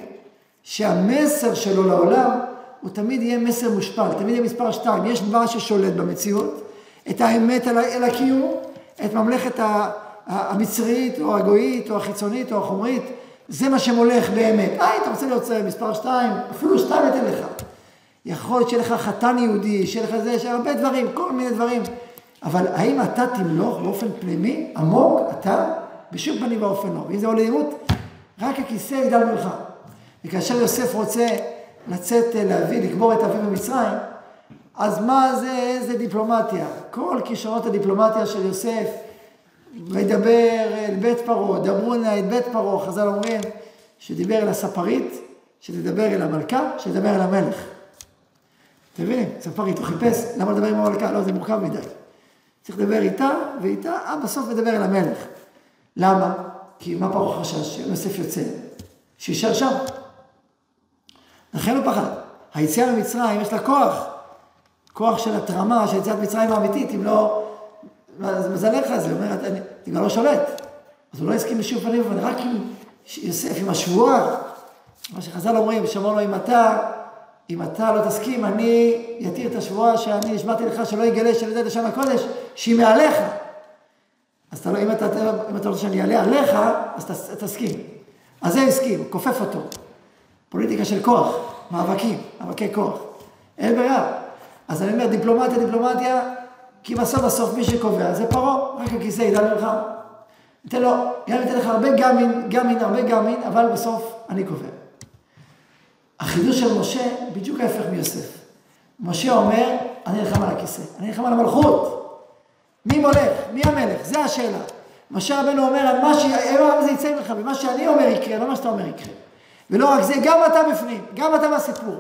שהמסר שלו לעולם הוא תמיד יהיה מסר מושפל, תמיד יהיה מספר שתיים. יש דבר ששולט במציאות, את האמת אל הקיום, את ממלכת המצרית או הגויית או החיצונית או החומרית, זה מה שמולך באמת. אה, אתה רוצה להיות מספר שתיים, אפילו שתיים אתן לך. יכול להיות שיהיה לך חתן יהודי, שיהיה לך זה, שיהיה הרבה דברים, כל מיני דברים. אבל האם אתה תמלוך באופן פנימי, עמוק, אתה? בשום פנים ואופן לא. ואם זה עולה עימות, רק הכיסא יגדל ממך. וכאשר יוסף רוצה לצאת, להביא, לקבור את אביו במצרים, אז מה זה, איזה דיפלומטיה? כל כישרונות הדיפלומטיה של יוסף, וידבר אל בית פרעה, דברו נא את בית פרעה, חז"ל אומרים, שדיבר אל הספרית, שתדבר אל המלכה, שתדבר אל המלך. אתם מבינים? ספרית, הוא חיפש, למה לדבר עם המלכה? לא, זה מורכב מדי. צריך לדבר איתה, ואיתה, אה, בסוף מדבר אל המלך. למה? כי מה פרעה חשש? שיוסף יוצא, שישאר שם. לכן הוא פחד. היציאה למצרים יש לה כוח, כוח של התרמה, של יציאת מצרים האמיתית, אם לא מזלך זה, אומר, אני, כבר לא שולט. אז הוא לא הסכים בשום פנים, אבל רק עם יוסף, עם השבועה, מה שחז"ל אומרים, שאמרו לו, אם אתה, אם אתה לא תסכים, אני אתיר את השבועה שאני השמעתי לך שלא יגלה של ידי לשון הקודש, שהיא מעליך. אז אתה לא, אם אתה, אם אתה רוצה שאני אעלה עליך, אז ת, תסכים. אז זה הסכים, כופף אותו. פוליטיקה של כוח, מאבקים, מאבקי כוח. אין ברירה. אז אני אומר, דיפלומטיה, דיפלומטיה, כי בסוף בסוף מי שקובע זה פרעה, רק הכיסא ידע ממך. ניתן לו, גם ניתן לך הרבה גמין, גמין, הרבה גמין, אבל בסוף אני קובע. החידוש של משה, בדיוק ההפך מיוסף. משה אומר, אני נלחם על הכיסא, אני נלחם על המלכות. מי מולך? מי המלך? זה השאלה. משה רבנו אומר, על מה ש... זה יצא ממך, ומה שאני אומר יקרה, לא מה שאתה אומר יקרה. ולא רק זה, גם אתה בפנים, גם אתה בסיפור.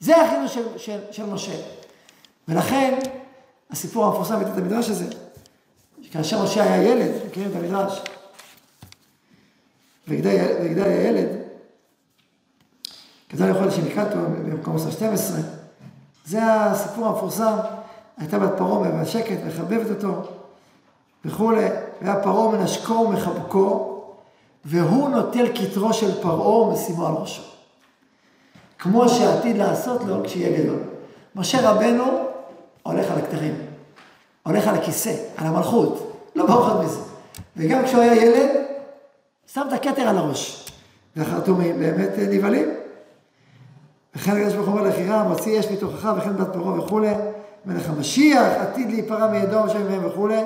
זה החידוש של, של, של משה. ולכן, הסיפור המפורסם בבית המדרש הזה, כאשר משה היה ילד, מכירים את המדרש, ויגדל היה ילד, כזה יכול להיות שנקראתו במקום 12, זה הסיפור המפורסם, הייתה בת פרעה והשקט, מחבבת אותו וכולי, והיה פרעה מנשקו ומחבקו, והוא נוטל כתרו של פרעה ומשימו על ראשו. כמו שעתיד לעשות לו כשיהיה גדול. משה רבנו הולך על הכתרים, הולך על הכיסא, על המלכות, לא פחות מזה. וגם כשהוא היה ילד, שם את הכתר על הראש. והחרטומים באמת נבהלים. וכן הקדוש ברוך הוא אומר לחירה, מוציא אש מתוכך וכן בת פרעה וכולי. מלך המשיח עתיד להיפרע מידו שם מהם וכולי.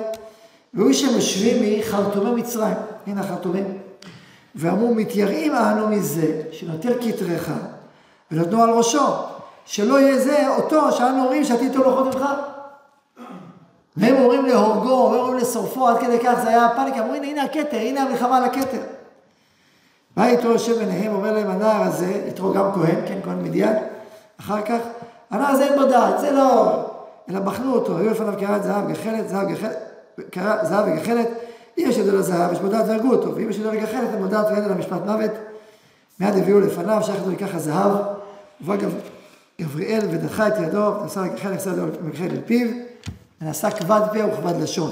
והוא שמשווים מחרטומי מצרים. הנה החרטומים. ואמרו, מתייראים אנו מזה, שנוטל כתרך, ונתנו על ראשו, שלא יהיה זה אותו שאנו אומרים שעתיד תולכות ממך. והם אומרים להורגו, אומרים לשרפו, עד כדי כך זה היה פאניקה, אומרים הנה הכתר, הנה המלחמה על הכתר. בא יתרו יושב ביניהם, אומר להם הנער הזה, יתרו גם כהן, כן, כהן מדיין, אחר כך, הנער הזה אין בו דעת, זה לא, אלא בחנו אותו, היו לפניו קרת זהב, גחלת, זהב, גחלת, זהב וגחלת, אם יש ידו לזהב, יש בו דעת והרגו אותו, ואם יש ידו לגחלת, אין בו דעת ואין על המשפט מוות. מיד הביאו לפניו, שייך לו לקח הזהב, ובא גבריאל ודחה את ידו, ונשא לגחלת, ונשא לגחלת אל פיו, ונעשה כבד פה וכבד לשון.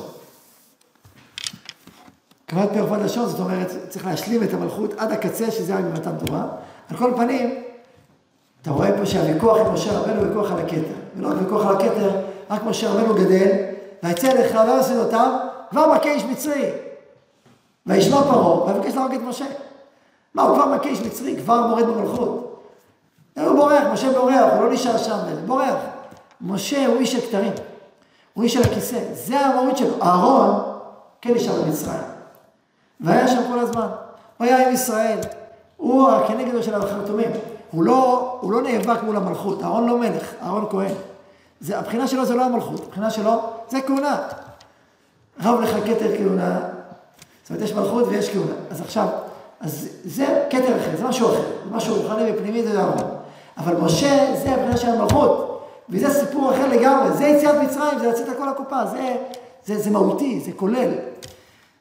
כבד פה וכבד לשון, זאת אומרת, צריך להשלים את המלכות עד הקצה, שזה רק במתן תורה. על כל פנים, אתה רואה פה שהוויכוח עם משה רבנו הוא ויכוח על הכתר. ולא רק ויכוח על הכתר, רק משה רבנו גדל, ויצא לך לא עושים אותם, כבר מכה איש מצרי. וישמע פרעה, ויבקש להרוג את משה. מה, הוא כבר מכה איש מצרי, כבר מורד במלכות. הוא בורח, משה בורח, הוא לא נשאר שם, בורח. משה הוא איש הכתרים. הוא איש של הכיסא, זה המהות שלו. אהרון כן נשאר במצרים. והיה שם כל הזמן. הוא היה עם ישראל. הוא הכנגדו של החרטומים. הוא לא, הוא לא נאבק מול המלכות. אהרון לא מלך, אהרון כהן. זה, הבחינה שלו זה לא המלכות, הבחינה שלו זה כהונה. רב לך כתר כהונה. זאת אומרת, יש מלכות ויש כהונה. אז עכשיו, אז זה כתר אחר, זה משהו אחר. זה משהו רוחני ופנימי, זה אהרון. אבל משה, זה הבחינה של המלכות. וזה סיפור אחר לגמרי, זה יציאת מצרים, זה לצאת הכל הקופה, זה, זה, זה מהותי, זה כולל.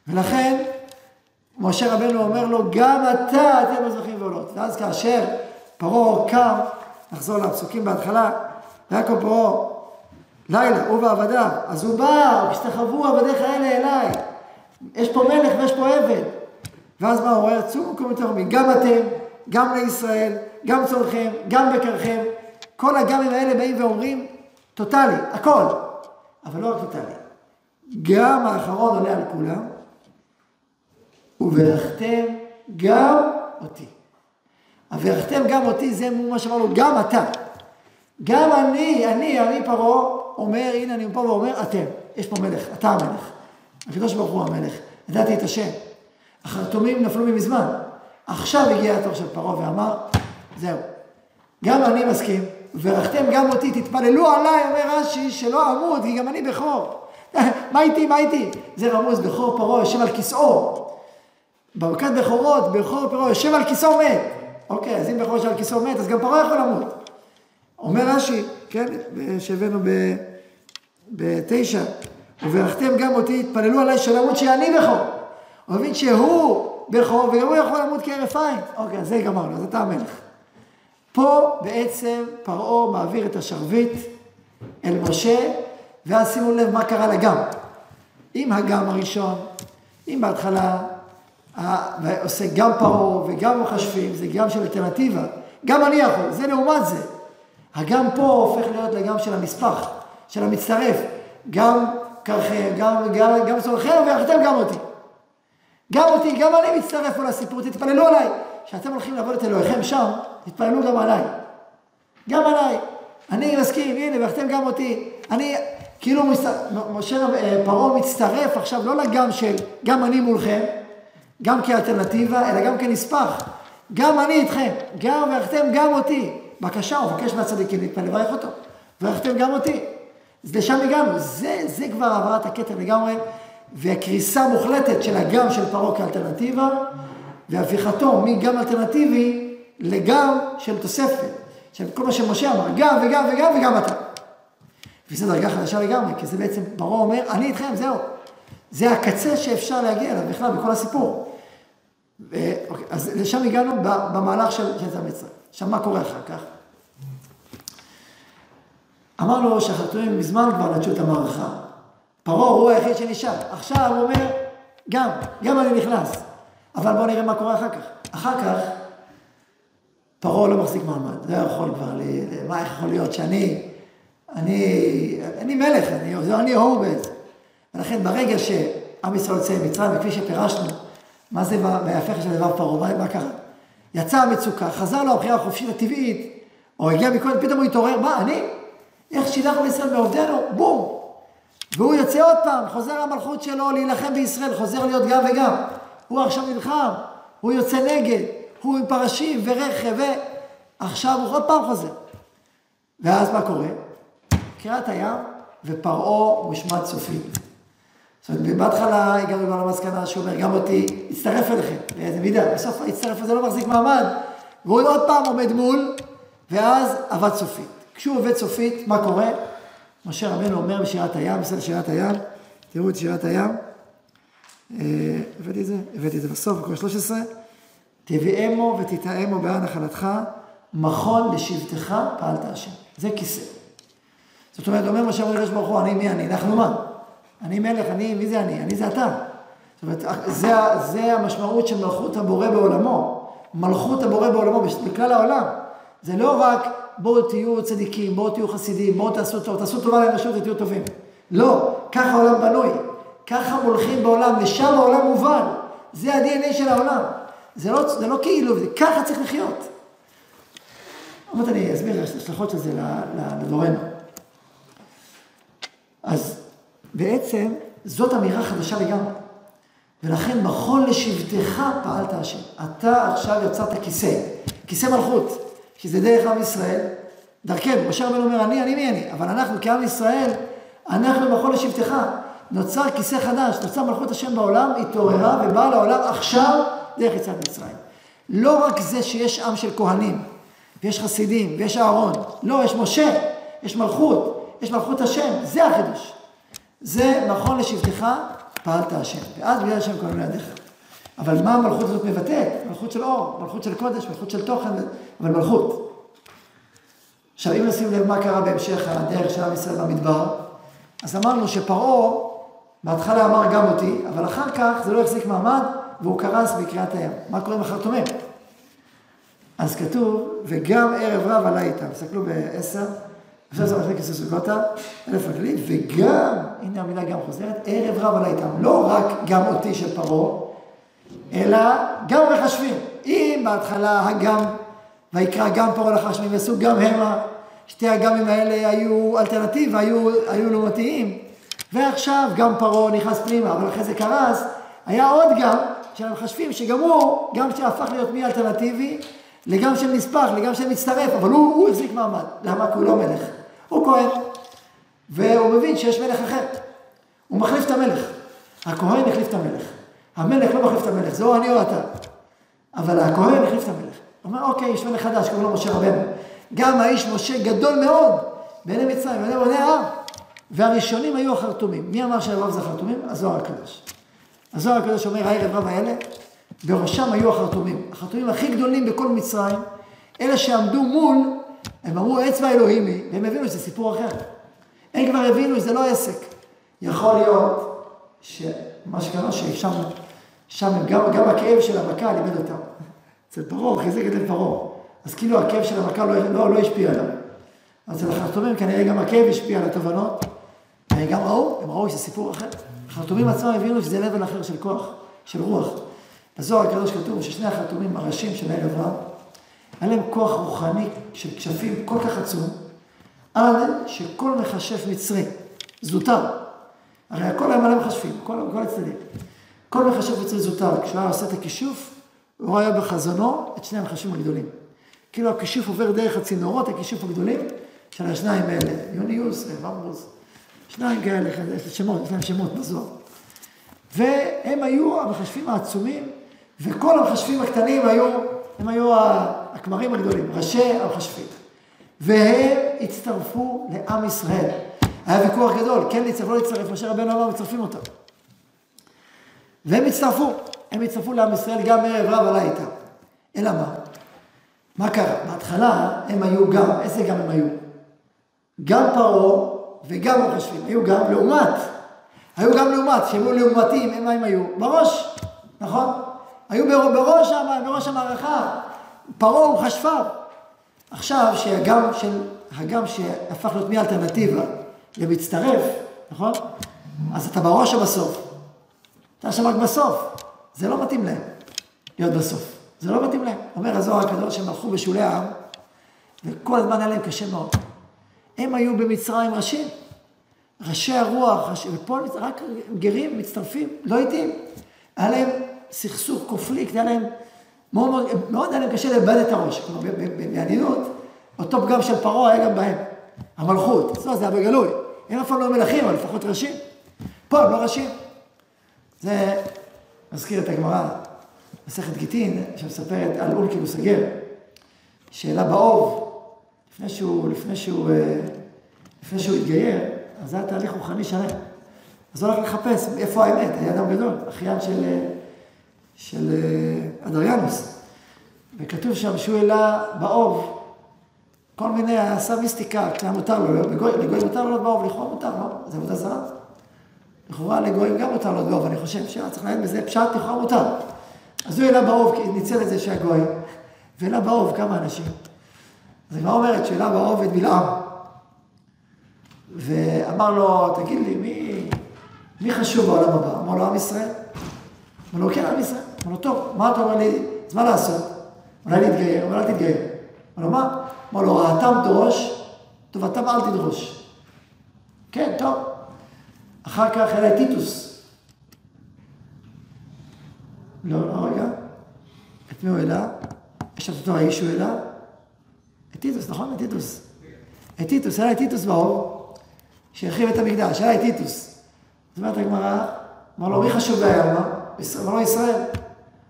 ולכן, משה רבנו אומר לו, גם אתה, אתם מזרחים ועולות. ואז כאשר פרעה קם, נחזור לפסוקים בהתחלה, ויעקב פרעה, לילה, הוא ועבדיו, אז הוא בא, השתחוו עבדיך האלה אליי. יש פה מלך ויש פה עבד. ואז מה הוא אומר? צאו מקום יותר גם אתם, גם לישראל, גם צורכם, גם בקרכם, כל הגמים האלה באים ואומרים, טוטאלי, הכל. אבל לא רק טוטאלי. גם האחרון עולה על כולם, וברכתם גם אותי. הברכתם גם אותי, זה מה שאמרנו, גם אתה. גם אני, אני, אני פרעה, אומר, הנה אני פה ואומר, אתם. יש פה מלך, אתה המלך. הקדוש ברוך הוא המלך. ידעתי את השם. החרטומים נפלו ממזמן. עכשיו הגיע התור של פרעה ואמר, זהו. גם אני מסכים, וברכתם גם אותי, תתפללו עליי, אומר רש"י, שלא אמות, כי גם אני בכור. מה איתי, מה איתי? זה רמוז, בכור פרעה יושב על כיסאו. ברכת בכורות, בכור פרעה יושב על כיסאו מת. אוקיי, אז אם בכור יושב על כיסאו מת, אז גם פרעה יכול למות. אומר רש"י, כן, שהבאנו בתשע, וברכתם גם אותי, תתפללו עליי שלא אמות שאני בכור. הוא מבין שהוא בכור, וגם הוא יכול למות כהרף עין. אוקיי, זה גמרנו, אז אתה המלך. פה בעצם פרעה מעביר את השרביט אל משה, ואז שימו לב מה קרה לגם. אם הגם הראשון, אם בהתחלה עושה גם פרעה וגם מחשבים, זה גם של אלטרנטיבה, גם אני יכול, זה לעומת זה. הגם פה הופך להיות לגם של הנספח, של המצטרף, גם כרכם, גם, גם, גם צורכם, ואחתם גם אותי. גם אותי, גם אני מצטרף פה לסיפור, תתפללו עליי. כשאתם הולכים לעבוד את אלוהיכם שם, תתפללו גם עליי. גם עליי. אני מסכים, הנה, ואחתם גם אותי. אני, כאילו משה אה, פרעה מצטרף עכשיו לא לגם של גם אני מולכם, גם כאלטרנטיבה, אלא גם כנספח. גם אני איתכם, גם ואחתם גם אותי. בבקשה, הוא מבקש מהצדיקים להתפלל לברך אותו. ואחתם גם אותי. אז לשם הגענו. זה, זה כבר העברת הכתר לגמרי, והקריסה מוחלטת של הגם של פרעה כאלטרנטיבה, והפיכתו מגם אלטרנטיבי לגם של תוספת. של כל מה שמשה אמר, גם וגם וגם וגם אתה. וזו דרגה חדשה לגמרי, כי זה בעצם, פרעה אומר, אני איתכם, זהו. זה הקצה שאפשר להגיע אליו בכלל בכל הסיפור. ו... אוקיי, אז לשם הגענו במהלך של יצא מצרים. עכשיו, מה קורה אחר כך? אמרנו שהחתומים מזמן כבר נטשו את המערכה. פרעה הוא היחיד שנשאר. עכשיו הוא אומר, גם, גם אני נכנס. אבל בואו נראה מה קורה אחר כך. אחר כך, פרעה לא מחזיק מעמד. לא יכול כבר, מה יכול להיות שאני, אני, אני מלך, אני, אני הוא בעצם. ולכן ברגע שעם ישראל יוצא ממצרים, וכפי שפירשנו, מה זה בהפך של דבר פרעה, מה, מה קרה? יצאה המצוקה, חזר לו הבחירה החופשית הטבעית, או הגיע מקודם, פתאום הוא התעורר, מה, אני? איך שילחנו ישראל מעובדנו? בום! והוא יוצא עוד פעם, חוזר למלכות שלו להילחם בישראל, חוזר להיות גם וגם. הוא עכשיו נלחם, הוא יוצא נגד, הוא עם פרשים ורכב, ועכשיו הוא עוד פעם חוזר. ואז מה קורה? קריאת הים, ופרעה מושמד סופית. זאת אומרת, בהתחלה הגענו כבר למסקנה שהוא אומר, גם אותי, הצטרף אליכם, באיזה מידה. בסוף ההצטרף הזה לא מחזיק מעמד, והוא עוד פעם עומד מול, ואז עבד סופית. כשהוא עובד סופית, מה קורה? משה רבנו אומר בשירת הים, בסדר שירת הים, תראו את שירת הים. אה, הבאתי את זה? הבאתי את זה בסוף, בקורא 13. תביאמו ותתאמו בעד נחלתך, מכון לשבטך פעלת השם. זה כיסא. זאת אומרת, אומר משה רבנו ברוך הוא, אני מי אני? אנחנו מה? אני מלך, אני, מי זה אני? אני זה אתה. זאת אומרת, זה, זה המשמעות של מלכות הבורא בעולמו. מלכות הבורא בעולמו בכלל העולם. זה לא רק בואו תהיו צדיקים, בואו תהיו חסידים, בואו תעשו טוב, תעשו טובה לאנושות ותהיו טובים. לא, ככה העולם בנוי. ככה מולכים בעולם, לשם העולם מובן. זה ה-DNA של העולם. זה לא, זה לא כאילו, זה ככה צריך לחיות. עוד אני אסביר את ההשלכות של זה לדורנו. אז בעצם זאת אמירה חדשה לגמרי. ולכן מכון לשבטך פעלת השם. אתה עכשיו יצרת כיסא, כיסא מלכות, שזה דרך עם ישראל, דרכנו. משה רבנו אומר, אני, אני מי אני, אבל אנחנו כעם ישראל, אנחנו מכון לשבטך. נוצר כיסא חדש, נוצר מלכות השם בעולם, התעוררה ובאה לעולם עכשיו דרך יציאת מצרים. לא רק זה שיש עם של כהנים, ויש חסידים, ויש אהרון, לא, יש משה, יש מלכות, יש מלכות השם, זה החידוש. זה נכון לשבטך, פעלת השם. ואז בגלל השם קוראים לידיך. אבל מה המלכות הזאת מבטאת? מלכות של אור, מלכות של קודש, מלכות של תוכן, אבל מלכות. עכשיו, אם נשים לב מה קרה בהמשך הדרך של עם ישראל במדבר, אז אמרנו שפרעה, בהתחלה אמר גם אותי, אבל אחר כך זה לא החזיק מעמד, והוא קרס בקריאת הים. מה קורה עם החרטומים? אז כתוב, וגם ערב רב עלה איתם. תסתכלו בעשר. עכשיו זה מחלקת סוכותה, אלף רגלית, וגם, הנה המילה גם חוזרת, ערב רב עלי איתם. לא רק גם אותי של פרעה, אלא גם מחשבים. אם בהתחלה הגם, ויקרא גם פרעה לחשבים, ועשו גם המה, שתי הגמים האלה היו אלטרנטיבה, היו, היו לעומתיים, ועכשיו גם פרעה נכנס פנימה, אבל אחרי זה קרס, היה עוד גם של המחשבים, שגם הוא, גם שהפך להיות מאלטרנטיבי, לגם של נספח, לגם של מצטרף, אבל הוא, הוא החזיק מעמד. למה? כי הוא לא מלך. הוא כהן. והוא מבין שיש מלך אחר. הוא מחליף את המלך. הכהן החליף את המלך. המלך לא מחליף את המלך, זה או אני או אתה. אבל הכהן החליף את המלך. אומר, אוקיי, יש מלך חדש, קוראים לו משה רבנו. גם האיש משה גדול מאוד בעיני מצרים, בעיני בני העם. והראשונים היו החרטומים. מי אמר שהרב זה החרטומים? הזוהר הקדוש. הזוהר הקדוש אומר, הערב רב האלה, בראשם היו החרטומים. החרטומים הכי גדולים בכל מצרים, אלה שעמדו מול, הם אמרו אצבע אלוהים והם הבינו שזה סיפור אחר. הם כבר הבינו שזה לא עסק. יכול להיות שמה שקרה ששם, שם גם, גם הכאב של המכה לימד אותם. אצל פרעה, חיזק את פרעה. אז כאילו הכאב של המכה לא, לא, לא השפיע עליו. אז אצל החרטומים כנראה גם הכאב השפיע על התובנות. גם ראו, הם ראו שזה סיפור אחר. החרטומים עצמם הבינו שזה לבל אחר של כוח, של רוח. בזוהר הקדוש כתוב ששני החרטומים הראשים של הערב רב, היה להם כוח רוחני של כשפים כל כך עצום, עד שכל מכשף מצרי, זוטר, הרי הכל היה מלא מכשפים, כל, כל הצדדים. כל מכשף מצרי זוטר, כשהוא היה עושה את הכישוף, הוא רואה בחזונו את שני המכשפים הגדולים. כאילו הכישוף עובר דרך הצינורות, הכישוף הגדולים, של השניים האלה, יוניוס וממרוס. שניים כאלה, יש להם שמות בזוהר. והם היו המחשבים העצומים, וכל המחשבים הקטנים היו, הם היו הכמרים הגדולים, ראשי המחשבים. והם הצטרפו לעם ישראל. היה ויכוח גדול, כן להצטרף, לא להצטרף, משה רבנו אמר, מצטרפים אותם. והם הצטרפו, הם הצטרפו לעם ישראל גם ערב רב עלה איתם. אלא מה? מה קרה? בהתחלה הם היו גם, איזה גם הם היו? גם פרעה וגם המחשבים, היו גם לעומת, היו גם לעומת, שהם היו לעומתים, הם מה הם היו? בראש, נכון? היו בראש, בראש המערכה, פרעה ומחשביו. עכשיו שהגם של, הגם שהפך להיות מאלטרנטיבה למצטרף, נכון? אז אתה בראש או בסוף? אתה שם רק בסוף. זה לא מתאים להם להיות בסוף. זה לא מתאים להם. אומר הזוהר הקדוש שהם הלכו בשולי העם, וכל הזמן היה להם קשה מאוד. הם היו במצרים ראשים. ראשי הרוח, ראשי, ופה רק גרים מצטרפים, לא איטים. היה להם סכסוך, קופליקט, היה להם, מאוד מאוד, מאוד היה להם קשה לאבד את הראש. כלומר, בעדינות, אותו פגם של פרעה היה גם בהם. המלכות, זה היה בגלוי. הם אף פעם לא מלכים, אבל לפחות ראשים. פה הם לא ראשים. זה מזכיר את הגמרא, מסכת גיטין, שמספרת על אולקילוס הגר, שאלה באוב, לפני שהוא, לפני שהוא, אה, לפני שהוא התגייר, אז זה היה תהליך רוחני שלם. אז הוא הולך לחפש איפה האמת, היה אדם גדול, אחיין של, אה, של אה, אדריאנוס. וכתוב שם שהוא העלה באוב כל מיני, עשה מיסטיקה, כשהיה מותר לו, לגוי, מותר לו באוב, לכאורה מותר, לא? זה עבודה זרה. לכאורה לגויים גם מותר לו באוב, אני חושב שהיה צריך להגיד בזה פשט, לכאורה מותר. אז הוא העלה באוב, כי ניצל את זה שהגוי, והעלה באוב כמה אנשים. אז הגמרא אומרת שהעלה באוב את בלעם. ואמר לו, תגיד לי, מי, מי חשוב בעולם הבא? אמר לו, עם ישראל. אמר לו, כן, עם ישראל. אמר לו, טוב, מה אתה אומר לי, אז מה לעשות? אולי להתגייר? לו, אל תתגייר. אמר לו, מה? אמר לו, רעתם דרוש, טובתם אל תדרוש. כן, טוב. אחר כך היה טיטוס. לא, לא, רגע. את מי הוא העלה? יש את אותו האיש שהוא העלה? את טיטוס, נכון? את טיטוס. את טיטוס, היה טיטוס באוב, שהחריב את המקדש, היה טיטוס. זאת אומרת הגמרא, אמר לו, מי חשוב היה? אמר לו, ישראל.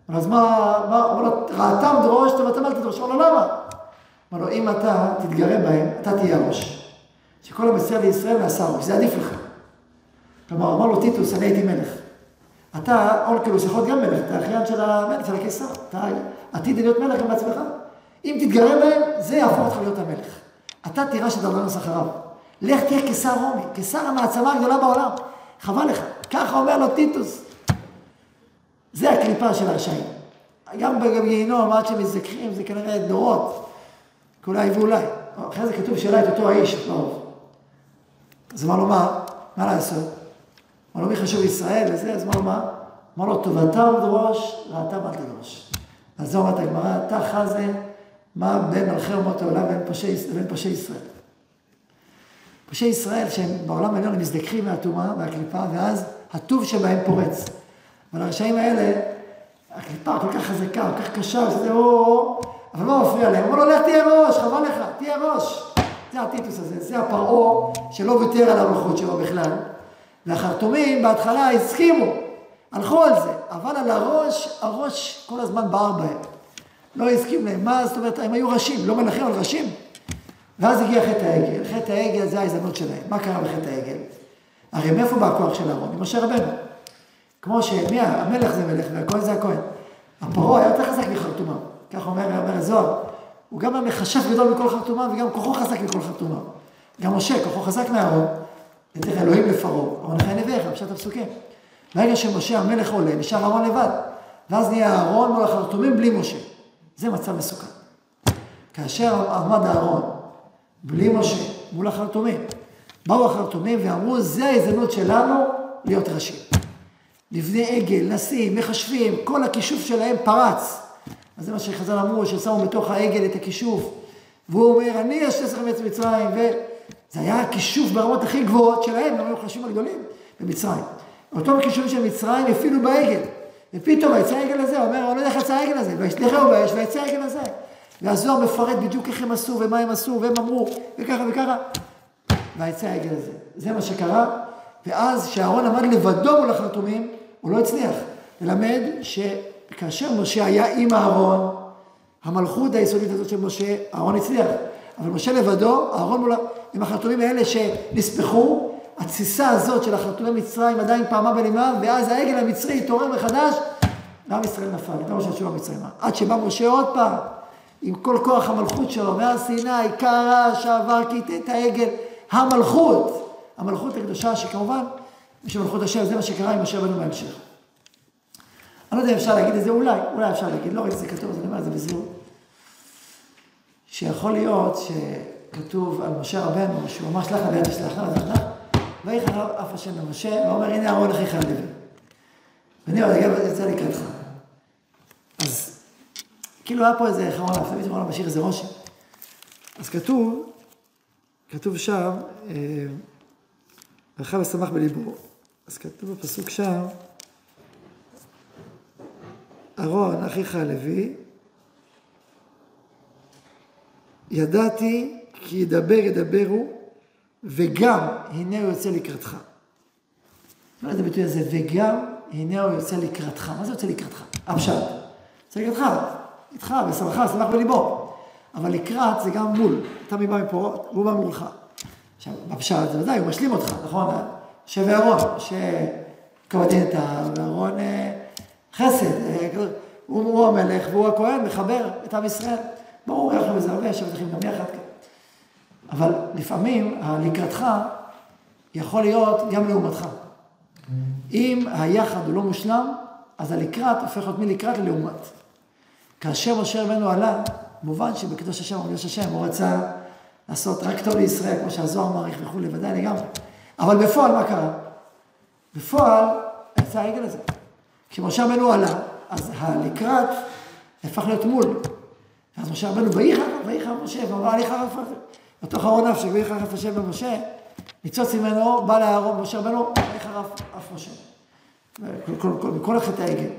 אז מה, אמר לו, רעתם דרוש, טובתם אל תדרוש. אמר לו, למה? אמר לו, אם אתה תתגרה בהם, אתה תהיה הראש. שכל המסר לישראל נעשה ראש, זה עדיף לך. כלומר, אמר לו טיטוס, אני הייתי מלך. אתה, אולקלוס, יכול להיות גם מלך, אתה אחיין של המלך, של הקיסר. אתה עתיד להיות מלך גם בעצמך. אם תתגרה בהם, זה יהפוך אותך להיות המלך. אתה תירש את דרדנוס אחריו. לך תהיה קיסר רומי, קיסר המעצמה הגדולה בעולם. חבל לך. ככה אומר לו טיטוס. זה הקליפה של הרשעים. גם בגיהינום, עד שמזכחים, זה כנראה דורות. אולי ואולי. אחרי זה כתוב שאלה את אותו האיש, ברור. אז מה? מה לעשות? אמר לו מי חשוב ישראל וזה, אז אמר מה? אמר לו טובתם דרוש, רעתם אל תדרוש. אז זו אומרת הגמרא, תחא זה מה בין מלכי אומות העולם לבין פושעי ישראל. פושעי ישראל שהם בעולם העליון הם מזדככים מהטומאה והקליפה, ואז הטוב שבהם פורץ. אבל הרשעים האלה, הקליפה כל כך חזקה, כל כך קשה, שזה או... אבל מה מפריע להם? אמרו לו, לך תהיה ראש, חבל לך, תהיה ראש. זה הטיטוס הזה, זה הפרעה שלא ויתר על המלכות שלו בכלל. והחרטומים בהתחלה הסכימו, הלכו על זה, אבל על הראש, הראש כל הזמן בער בהם. לא הסכים להם. מה זאת אומרת, הם היו ראשים, לא מלכים, אבל ראשים. ואז הגיע חטא העגל. חטא העגל זה ההזדמנות שלהם. מה קרה בחטא העגל? הרי מאיפה בא הכוח של אהרון? ממשה רבנו. כמו שמי המלך זה מלך והכהן זה הכהן. הפרעה היה יותר חזק מחרטומה. כך אומר, אומר הזוהר. הוא גם המכשף גדול מכל חרטומה וגם כוחו חזק מכל חרטומה. גם משה, כוחו חזק מאהרון. ותראה אלוהים לפרעה, אבל לכן נביאך, פשט הפסוקים. ברגע שמשה המלך עולה, נשאר אהרון לבד. ואז נהיה אהרון מול החרטומים בלי משה. זה מצב מסוכן. כאשר עמד אהרון בלי משה מול החרטומים, באו החרטומים ואמרו, זה ההזדמנות שלנו להיות ראשים. לבני עגל, נשיאים, מחשבים, כל הכישוף שלהם פרץ. אז זה מה שחז"ל אמרו, ששמו בתוך העגל את הכישוף. והוא אומר, אני אשתה לכם את מצרים, וזה היה הכישוף ברמות הכי גבוהות שלהם, הם היו החשובים הגדולים במצרים. אותו כישוף של מצרים הפעילו בעגל. ופתאום היצא העגל הזה, אומר, אני לא יודע איך יצא העגל הזה, וישלחהו באש ויצא העגל הזה. והזוהר מפרט בדיוק איך הם עשו ומה הם עשו, והם אמרו, וככה וככה. ויצא העגל הזה. זה מה שקרה, ואז כשאהרון עמד לבדו מול החרטומים, הוא לא הצליח. ללמד שכאשר משה היה עם אהרון, המלכות היסודית הזאת של משה, אהרון הצליח. אבל משה לבדו, אהרון מול... עם החרטומים האלה שנספחו, התסיסה הזאת של החרטומי מצרים עדיין פעמה בלימה, ואז העגל המצרי התעורר מחדש, ועם ישראל נפל, זה מה שהתשובה מצרימה. עד שבא משה עוד פעם, עם כל כוח המלכות שלו, מהר סיני, קרא, שעבר, כיתה את העגל, המלכות, המלכות הקדושה, שכמובן, יש מלכות השם, זה מה שקרה עם משה רבנו בהמשך. אני לא יודע אם אפשר להגיד את זה, אולי, אולי אפשר להגיד, לא את זה כתוב, אז אני אומר את זה בזהירות. שיכול להיות שכתוב על משה רבנו, שהוא ממש לך ביד השלחה, אז אנחנו ויחן אף השם למשה, ואומר הנה אהרון אחיך על לוי. ואני אומר, רגע, יצא לקראתך. אז כאילו היה פה איזה חרון אף, תמיד חרון משאיר איזה רושם. אז כתוב, כתוב שם, רחב ושמח בליבו. אז כתוב בפסוק שם, אהרון אחיך הלוי, ידעתי כי ידבר ידברו וגם הנה הוא יוצא לקראתך. מה זה הביטוי הזה? וגם הנה הוא יוצא לקראתך. מה זה יוצא לקראתך? הפשט. יוצא לקראתך, איתך, בשמחה, שמח בליבו. אבל לקראת זה גם מול. אתה מבא מפה, והוא בא מולך. עכשיו, בפשט זה ודאי, הוא משלים אותך, נכון? משה ואהרון, שקבעתי את אהרון אה, חסד. אה, הוא המלך והוא הכהן, מחבר את עם ישראל. ברור, יחד בזה הרבה, שבטחים גם יחד. אבל לפעמים הלקראתך יכול להיות גם לעומתך. אם היחד הוא לא מושלם, אז הלקראת הופך להיות מלקראת ללעומת. כאשר משה רבנו עלה, מובן שבקדוש השם ובקדוש השם הוא רצה לעשות רק טוב לישראל, כמו שהזוהר מעריך וכולי, ודאי לגמרי. אבל בפועל מה קרה? בפועל יצא העגל הזה. כשמשה רבנו עלה, אז הלקראת הפך להיות מול. ואז משה רבנו, ויחר, משה, ואמר הליכה רפה. בתוך ארון אף שגבי חרף השם במשה, ניצוץ ממנו, בא לאהרון, משה רבנו, איך חרף אף משה. מכל החטא העגל.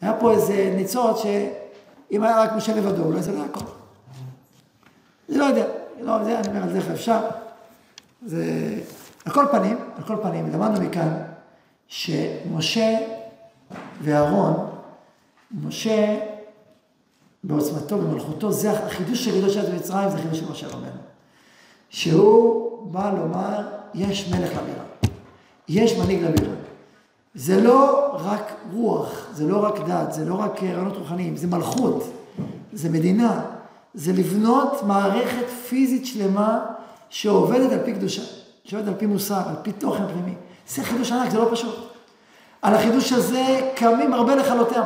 היה פה איזה ניצוץ שאם היה רק משה לבדו, אולי זה לא היה קורה. אני לא יודע, לא, זה, אני אומר על זה איך אפשר. זה, על כל פנים, על כל פנים, למדנו מכאן שמשה ואהרון, משה בעוצמתו, במלכותו, זה החידוש הגדול של מצרים, זה חידוש של משה רבנו. שהוא בא לומר, יש מלך לבירה, יש מנהיג לבירה. זה לא רק רוח, זה לא רק דת, זה לא רק רעיונות רוחניים, זה מלכות, זה מדינה, זה לבנות מערכת פיזית שלמה שעובדת על פי קדושה, שעובדת על פי מוסר, על פי תוכן פנימי. זה חידוש ענק, זה לא פשוט. על החידוש הזה קמים הרבה לכלותיה.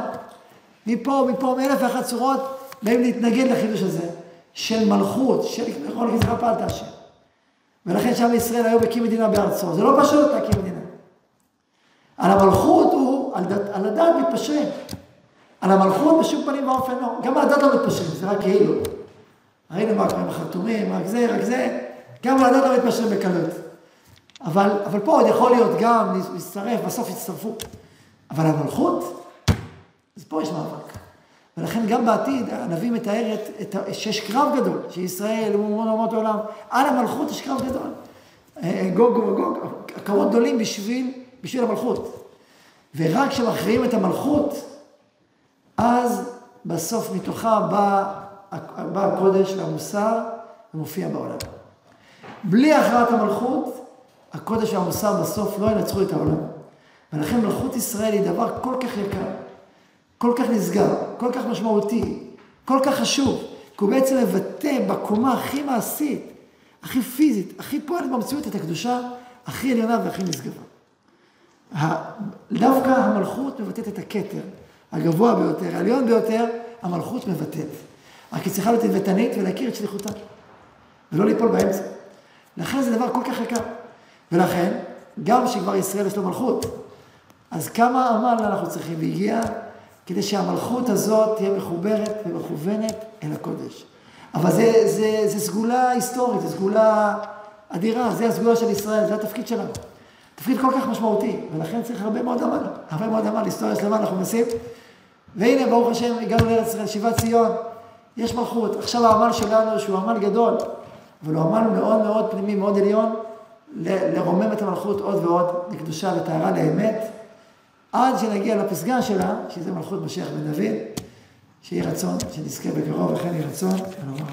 מפה, מפה, מאלף ואחת צורות, באים להתנגד לחידוש הזה, של מלכות, של יכול להגיד לך פעלת השם. ולכן שם ישראל היום הקים מדינה בארצו. זה לא פשוט להקים מדינה. על המלכות הוא, על, דת, על הדת מתפשרים. על המלכות בשום פנים ואופן לא. גם על הדת לא מתפשרים, זה רק כאילו. ראינו מה קורה עם החתומים, רק זה, רק זה. גם על הדת לא מתפשרים בקלות. אבל, אבל פה עוד יכול להיות גם להצטרף, בסוף יצטרפו. אבל המלכות, אז פה יש מאבק. ולכן גם בעתיד הנביא מתאר את, את, שיש קרב גדול, שישראל הוא אומות העולם, על המלכות יש קרב גדול. אה, גוג וגוג, קרבות גדולים בשביל, בשביל המלכות. ורק כשמכריעים את המלכות, אז בסוף מתוכה בא, בא הקודש והמוסר ומופיע בעולם. בלי הכרעת המלכות, הקודש והמוסר בסוף לא ינצחו את העולם. ולכן מלכות ישראל היא דבר כל כך יקר. כל כך נסגר, כל כך משמעותי, כל כך חשוב, כי הוא בעצם מבטא בקומה הכי מעשית, הכי פיזית, הכי פועלת במציאות את הקדושה הכי עליונה והכי נשגבה. דווקא המלכות מבטאת את הכתר, הגבוה ביותר, העליון ביותר, המלכות מבטאת. רק היא צריכה להיות עדוותנית ולהכיר את שליחותה, ולא ליפול באמצע. לכן זה דבר כל כך יקר. ולכן, גם שכבר ישראל יש לו מלכות, אז כמה עמל אנחנו צריכים, והגיע כדי שהמלכות הזאת תהיה מחוברת ומכוונת אל הקודש. אבל זה, זה, זה סגולה היסטורית, זו סגולה אדירה, זה הסגולה של ישראל, זה התפקיד שלנו. תפקיד כל כך משמעותי, ולכן צריך הרבה מאוד עמל, הרבה מאוד עמל, היסטוריה שלמה אנחנו מנסים. והנה, ברוך השם, הגענו לארץ ישראל, שיבת ציון, יש מלכות. עכשיו העמל שלנו, שהוא עמל גדול, אבל הוא עמל מאוד מאוד פנימי, מאוד עליון, לרומם את המלכות עוד ועוד לקדושה וטהרה לאמת, עד שנגיע לפסגה שלה, שזה מלכות משיח בן דוד, שיהי רצון, שנזכה בקרוב, וכן יהי רצון, ונאמר.